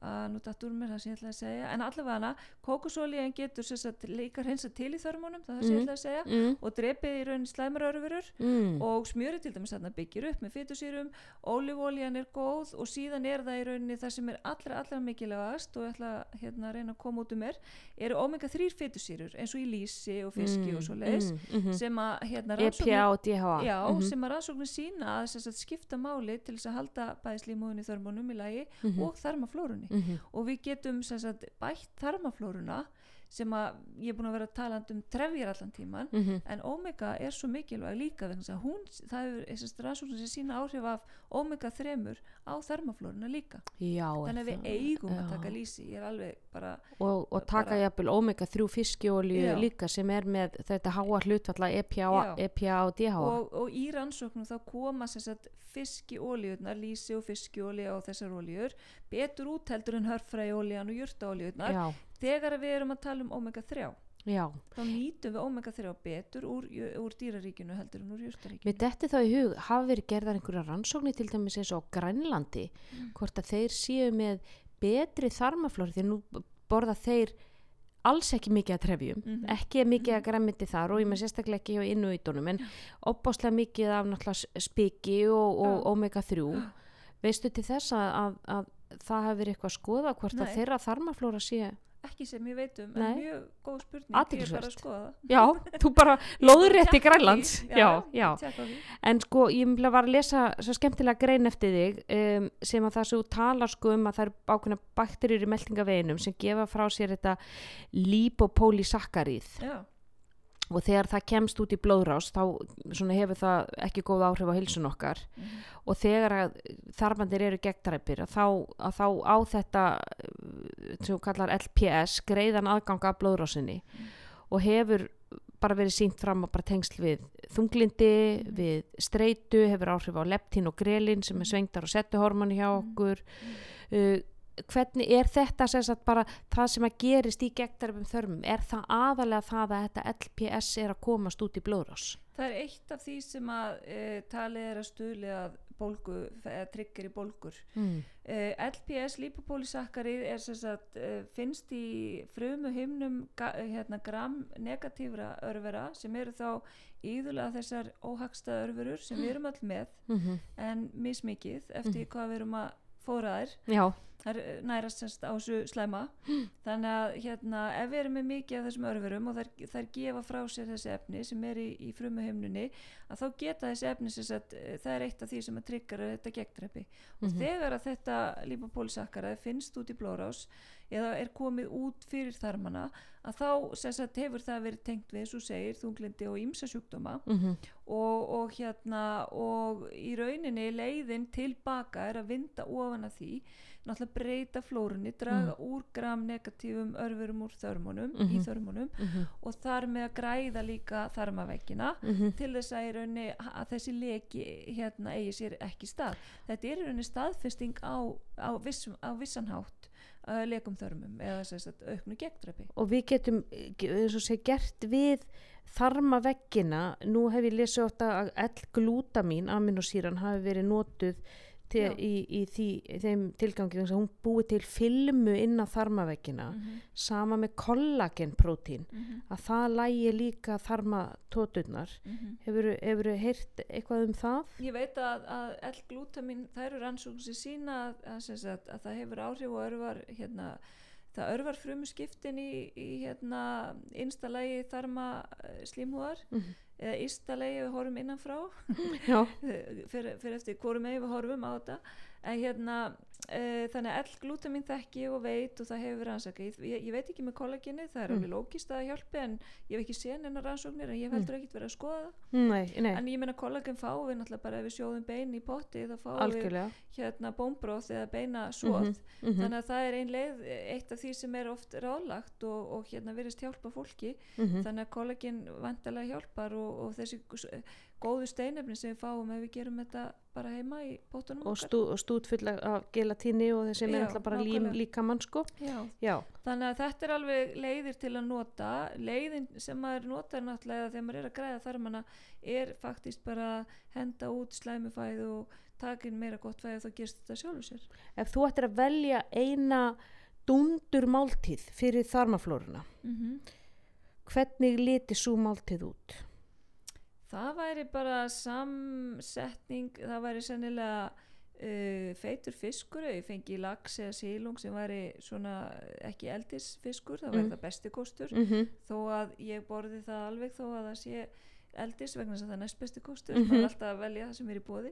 að nú datt úr mér það sem ég ætla að segja. En allavega kókosólíðan getur sagt, líka hreinsa til í þörmunum það er það sem ég Mhm. ætla að segja mm, og drepið í raunin slæmarörfurur mm, og smjörið til dæmis þarna byggir upp með fytusýrum, ólífólían er góð og síðan er það í rauninni það sem er allra, allra mikilvægast og ég ætla hérna, að reyna að koma út um mér eru omega-3 fytusýrur eins og í lísi og fiski og svo leiðis mm, mm, sem að hérna, EPA og DHA Já, mhm, sem að rannsóknir sína að sagt, skipta máli til þess að halda bæðislímúðin í þörmunum í lagi mhm, og þarmaflórunni mhm, og við getum sagt, bætt þarmaflóruna sem að ég er búin að vera að tala um trefjar allan tíman mhm. en omega er svo mikilvæg líka þess að hún, það er þess að rannsóknir sem sína áhrif af omega 3 á þarmaflóruna líka Já, þannig að við eigum að já. taka lísi bara, og, og taka jafnvel omega-3 fiskiolíu Já. líka sem er með þetta háa hlutfalla EPA. EPA og DHA og, og í rannsóknum þá koma fiskiolíunar, lísi og fiskiolíu og þessar olíur betur út heldur en hörfræolían og jurtaolíunar já, þegar við erum að tala um omega 3 já þá nýtum við omega 3 betur úr, úr dýraríkinu heldur en úr jurtaríkinu Mér detti þá í hug, hafa verið gerðar einhverja rannsóknir til dæmis eins og Grænlandi Mm. hvort að þeir séu með betri þarmaflóri því nú borða þeir alls ekki mikið að trefjum Mhm. ekki mikið að græmiti þar og ég með sérstaklega ekki hjá innuítunum en opbáslega mikið af náttúrulega spiki og, og Já. omega 3 veistu til þess að, að, að það hafi verið eitthvað að skoða hvort Nei. að þeirra þarmaflóra sé ekki sem ég veit um, en mjög góð spurning bara að Já, þú bara á Grænlands. Já, já tékka á því. En sko, ég var að lesa svo skemmtilega grein eftir þig um, sem að það svo talar sko um að það eru ákveðna bakterjur í meltingaveginum sem gefa frá sér þetta lipopolysakkarið já, og þegar það kemst út í blóðrás þá hefur það ekki góð áhrif á hilsun okkar. Mhm. og þegar að þarfandir eru gegntræpir þá, þá á þetta uh, sem kallar LPS greiðan aðgang af blóðrásinni. Og hefur bara verið sínt fram að bara tengsl við þunglindi, við streitu, hefur áhrif á leptín og grelin sem er svengdar og settuhormoni hjá okkur. Uh, hvernig er þetta sem sagt bara það sem að gerist í gegndærfum þörmum? Er það aðalega það að þetta LPS er að komast út í blóðrás? það er eitt af því sem að e, talið er að stuðli að bólgu, eða tryggir í bólgur Mm. Uh, LPS lipopolysakkarið er sem sagt, uh, finnst í frumu himnum ga, hérna, gram negatífra örvera sem eru þá íðulega þessar óhagstaða örverur sem við erum öll með Mm en mismikið eftir hvað við erum að fóra þær Já, þær eh, nærast semst á þessu slæma. Þannig að hérna ef við erum með mikið af þessum örverum og þær, þær gefa frá sér þessi efni sem er í, í frumu heimnunni að þá geta þessi efni sem sagt, eh, það er eitt af því sem að tryggar þetta gegntrepi og Mhm. þegar að þetta lipopólisakkara finnst út í blórás eða er komið út fyrir þarmana að þá sagt, hefur það verið tengt við, svo segir, þunglindi og ímsa sjúkdóma. Mm og, og hérna og í rauninni leiðin tilbaka er að vinda ofan að því náttúrulega breyta flórunni draga úr gram negatífum örfurum úr þörmunum, í Mhm. þörmunum -hmm. og þar með að græða líka þarmaveggina til þess að, í rauninni, að þessi leki hérna eigi sér ekki stað. Þetta er í rauninni staðfesting á, á, vissum, á vissanhátt uh, lekum þörmum eða að auknu gegndrepi og við getum sé gert við þarmaveggina nú hef ég lesið ofta að L-glútamín aminosýran hafi verið notuð til, í, í, því, þeim tilgangi hún búið til filmu inn á þarmaveggina -hmm. sama með kollagenprótín mm -hmm. að það lægi líka þarmatóturnar hefur hefur heyrt eitthvað um það? Ég veit að, að L-glútamin, það eru rannsóknir sem sína að, að, að það hefur áhrif og örvar hérna, það örvar frumuskiptin í, í hérna, einstalagi þarma eh, eða ístalagi við horfum innanfrá. Fyrir, fyrir eftir hvorum megin við horfum á þetta. En hérna e, þannig að L-glútamin þekki og veit og það hefur rannsaka ég, ég, veit ekki með kollageni, það er Mm. alveg lókist að hjálpi en ég hef ekki séð neina rannsóknir en ég hef heldur ekkert verið að skoða nei, nei, en ég meina kollagen fáum við náttúrulega bara ef við sjóðum bein í potti þá fáum við algjörlega. hérna bónbróð eða beina svoð Mhm, mhm, þannig að það er ein leið eitt af því sem er oft ráðlagt og, og hérna virðist hjálpa fólki. Mhm. þannig að kollagen vantarlega hjálpar og, og þessi góðu steinefni sem við fáum ef við gerum þetta bara heima í bóttunum og, stú, og stút full af gelatíni og þessi er alltaf bara lím nákvæmlega. líkamann sko. Já, já, þannig að þetta er alveg leiðir til að nota. Leiðin sem maður notar náttúrulega þegar maður er að græða þarmana er faktist bara henda út slæmufæð og taka inn meira gott fæð og þá gerst þetta sjálfur sér. Ef þú ættir að velja eina dundur máltíð fyrir þarmaflóruna mm hvernig liti svo máltíð út Það væri bara samsetning, það væri sennilega uh, feitur fiskur, ég fengi lax eða sílung sem væri svona ekki eldisfiskur, það væri Mm. það besti kostur, mm -hmm. þó að ég borði það alveg þó að það sé eldis vegna þess að það er næst besti kostur, Mhm. maður er alltaf að velja það sem er í bóði.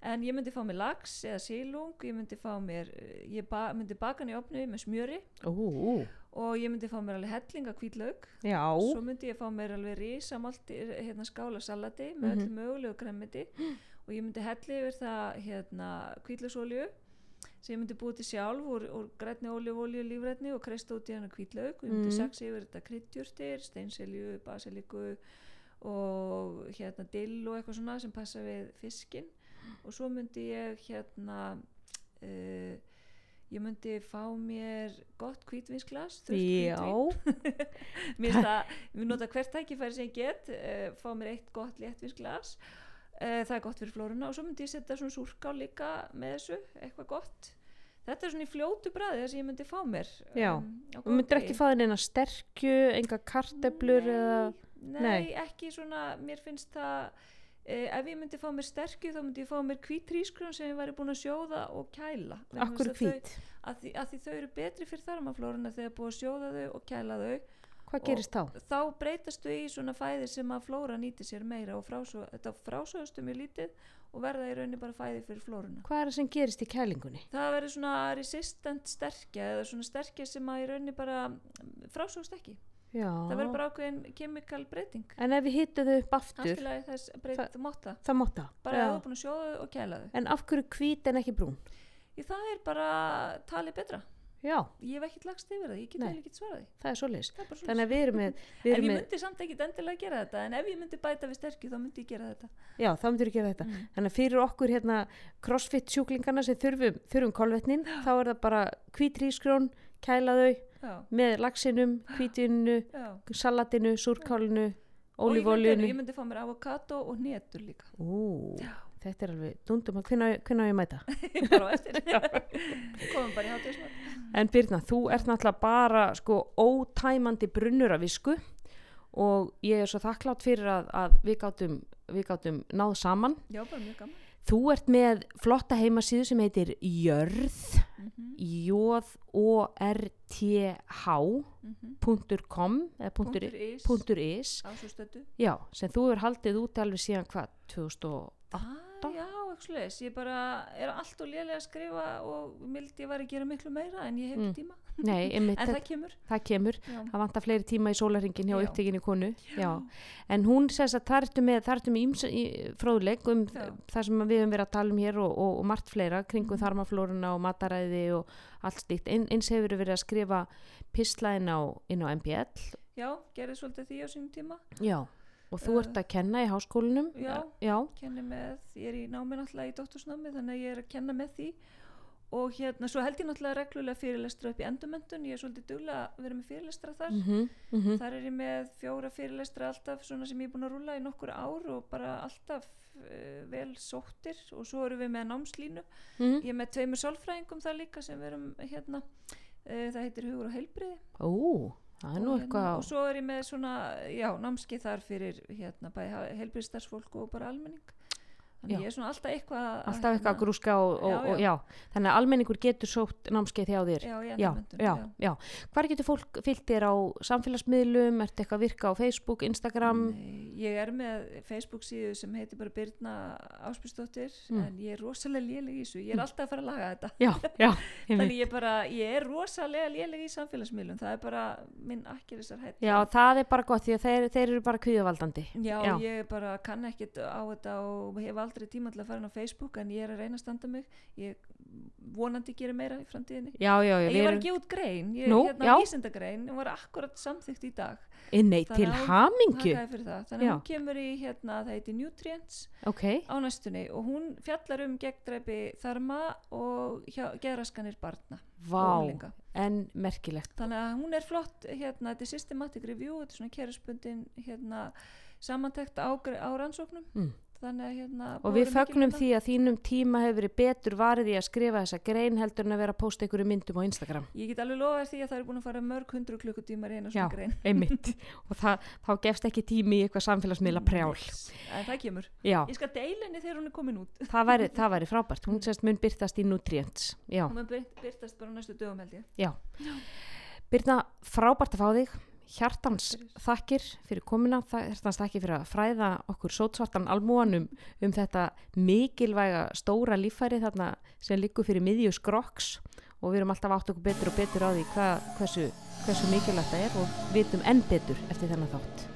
En ég myndi fá mér lax eða sílung, ég myndi fá mér, ég ba myndi baka hann í opni með smjöri Ú, og ég myndi fá mér alveg helling af hvítlaug já, svo myndi ég fá mér alveg risamalt hérna, skála salati með Mhm. öllu mögulegu gremmiti og ég myndi helli yfir það hérna, kvítlausolju sem ég myndi búið til sjálf úr, úr grætni olju, lífrætni og kreista út í hana kvítlaug og ég myndi Mhm. saxa yfir þetta kryddjurtir, steinselju, basiliku og hérna dill og eitthvað svona sem passa við fiskin og svo myndi ég hérna uh, ég myndi fá mér gott hvítvinsglas þurrt já. mér nota hvert tækifæri sem ég get uh, fá mér eitt gott léttvinsglas. Uh, það er gott fyrir flóruna. Og svo myndi ég setja svona súrkál líka með þessu eitthvað gott. Þetta er svona í fljótu bræði það sem ég myndi fá mér Já. um, og myndir ekki fá þér neina sterkju enga karteblur eða nei, Nei. nei, ekki svona mér finnst það eh, ef ég myndi fá mér sterkju þá myndi ég fá mér hvít rískrón sem ég væri búin að sjóða og kæla. Akkur hvít? að því, að því þau eru betri fyrir þarmaflóruna þegar búið að sjóða þau og kæla þau. Hvað gerist þá? þá breytast þau í svona fæði sem að flóra nýti sér meira og frásó, þetta frásóðustu mjög lítið og verða í rauninni bara fæði fyrir flóruna. Hvað er það sem gerist í kælingunni? það verður svona resistant sterkja eða svona sterkja sem að í rauninni bara frásóðust ekki já, það verður bara ákveðin kemikal breyting. En ef við hittum þau upp aftur þess breyt, þú mátt það það bara að þú er búin að sjóða þau og kæla þau. En af hverju hvít en ekki brún? Í það er bara talið betra. Já, ég hef ekkert lagst yfir það, ég get Nei. vel ekkert svarað því. Það er að við en ég myndi samt ekkert endilega gera þetta en ef ég myndi bæta við sterkju þá myndi ég gera þetta. Já, þá myndir við gera þetta. Mm. þannig að fyrir okkur hérna crossfit sjúklingana sem þurfum, þurfum kolvetnin þá er það bara hvít rískrón kæla þau já, með laxinum, hvítinu salatinu, súrkálinu og ég myndi, ólífóljunu ég myndi fá mér avokado og hnetur líka. Ú, þetta er alveg dundum hvenna á ég mæta? Komum bara í hátíðismat en Birna, þú ert náttúrulega bara sko ótæmandi brunnur af visku og ég er svo þakklátt fyrir að, að við gátum við gátum náð saman. Já, bara mjög gaman þú ert með flotta heimasíðu sem heitir jörð mm -hmm. j-o-r-t-h.com eða punktur, is. punktur is. Já, sem þú er haldið út alveg síðan hvað, 2008 ah, já, ekki leis ég bara er allt og lélega að skrifa og mildi ég var að gera miklu meira en ég hef Mm. tíma nei, einmitt, en það, það kemur það kemur já, það vantar fleiri tíma í sólaringin hjá Já. upptekinni konu já. en hún sess að það ertu með, það ertu með ímsa, í, fróðleik um Já. það sem við höfum verið að tala um hér og, og, og margt fleira kringum Mhm. þarmaflóruna og mataræði og allt slíkt Ein, eins hefur verið að skrifa pisla inn á, inn á MBL já, gerði svolítið því á sínum tíma já og þú ert að kenna í háskólanum? Já. já, kenni með, ég er í námi náttúrulega í doktorsnámi þannig að ég er að kenna með því. Og hérna, svo held ég náttúrulega reglulega fyrirlestra upp í endumöndun, ég er svolítið duglega að vera með fyrirlestra þar. Mhm, mhm, þar er ég með fjóra fyrirlestra alltaf svona sem ég er búin að rúla í nokkur ár og bara alltaf uh, vel sóttir. Og svo erum við með námslínu. Mhm. ég er með tveimur sálfræðingum þar líka sem við erum hérna uh, það heitir hugur og nú og, eitthvað og svo er ég með svona já, námskeið þar fyrir hérna bæði heilbriðstarfsfólk og bara almenning þannig Já. ég er svona alltaf eitthvað að- alltaf eitthvað að grúska og, og, Já, og já þannig að almenningur getur sótt námskeið hjá þér já, já, já, já. Hvar getur fólk fyllt þér á samfélagsmiðlum, ertu eitthvað að virka á Facebook, Instagram? Nei, ég er með Facebook síðu sem heitir bara Birna Áspjörnsdóttir Mm. en ég er rosalega léleg í þessu ég er alltaf að fara að laga þetta Já, já, þannig ég bara, ég er rosalega léleg í samfélagsmiðlum það er bara minn akkirisar hætt já, það er bara gott því að þeir, þeir eru bara kvíðavaldandi. Já, Já. ég bara kann ekkit á þetta og hef aldrei tíma til að fara inn á Facebook en ég er að reyna að standa mig. Ég vonandi gera meira í framtíðinni. Já, já, já ég var gefa út grein ég, Nú, hérna já. vísindagrein, hún var akkurat samþykkt í dag. Eh, Nei, til það, þannig að hún kemur í hérna, það heiti Nutrients Ok, á næstunni og hún fjallar um gegndræpi þarma og geðraskanir barna og vá, en merkilegt. Þannig að hún er flott hérna, þetta er systematic review, þetta er svona kerfspundin hérna, samantekt á, á rannsóknum. Mm. Að hérna Og við fögnum vinna. því að þínum tíma hefur verið betur varið í að skrifa þessa grein heldur en að vera að posta einhverju myndum á Instagram. ég get alveg lofa því að það er búin að fara mörg hundru klukkutímar eina svona grein og það, þá gefst ekki tími í eitthvað samfélagsmiðla prjál. en það kemur, Já, ég skal deila henni þegar hún er komin út það væri, það væri frábært. Hún sérst mun byrtast í Nutrients. Já, hún mun byrt- byrtast bara næstu dögum held ég já. Byrna, frábært að fá þig. Hjartans þakkir fyrir komuna, það- hjartans þakkir fyrir að fræða okkur sótsvartan almúan um, þetta mikilvæga stóra líffæri þarna sem liggur fyrir miðju skrokks og við erum alltaf átt okkur betur og betur á því hva, hversu, hversu mikilvægt það er og vitum enn betur eftir þennan þátt.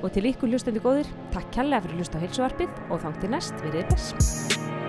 Og til ykkur hlustendur góðir, takk kærlega fyrir að hlusta á heilsuvarpið og þangti næst, við erum þess.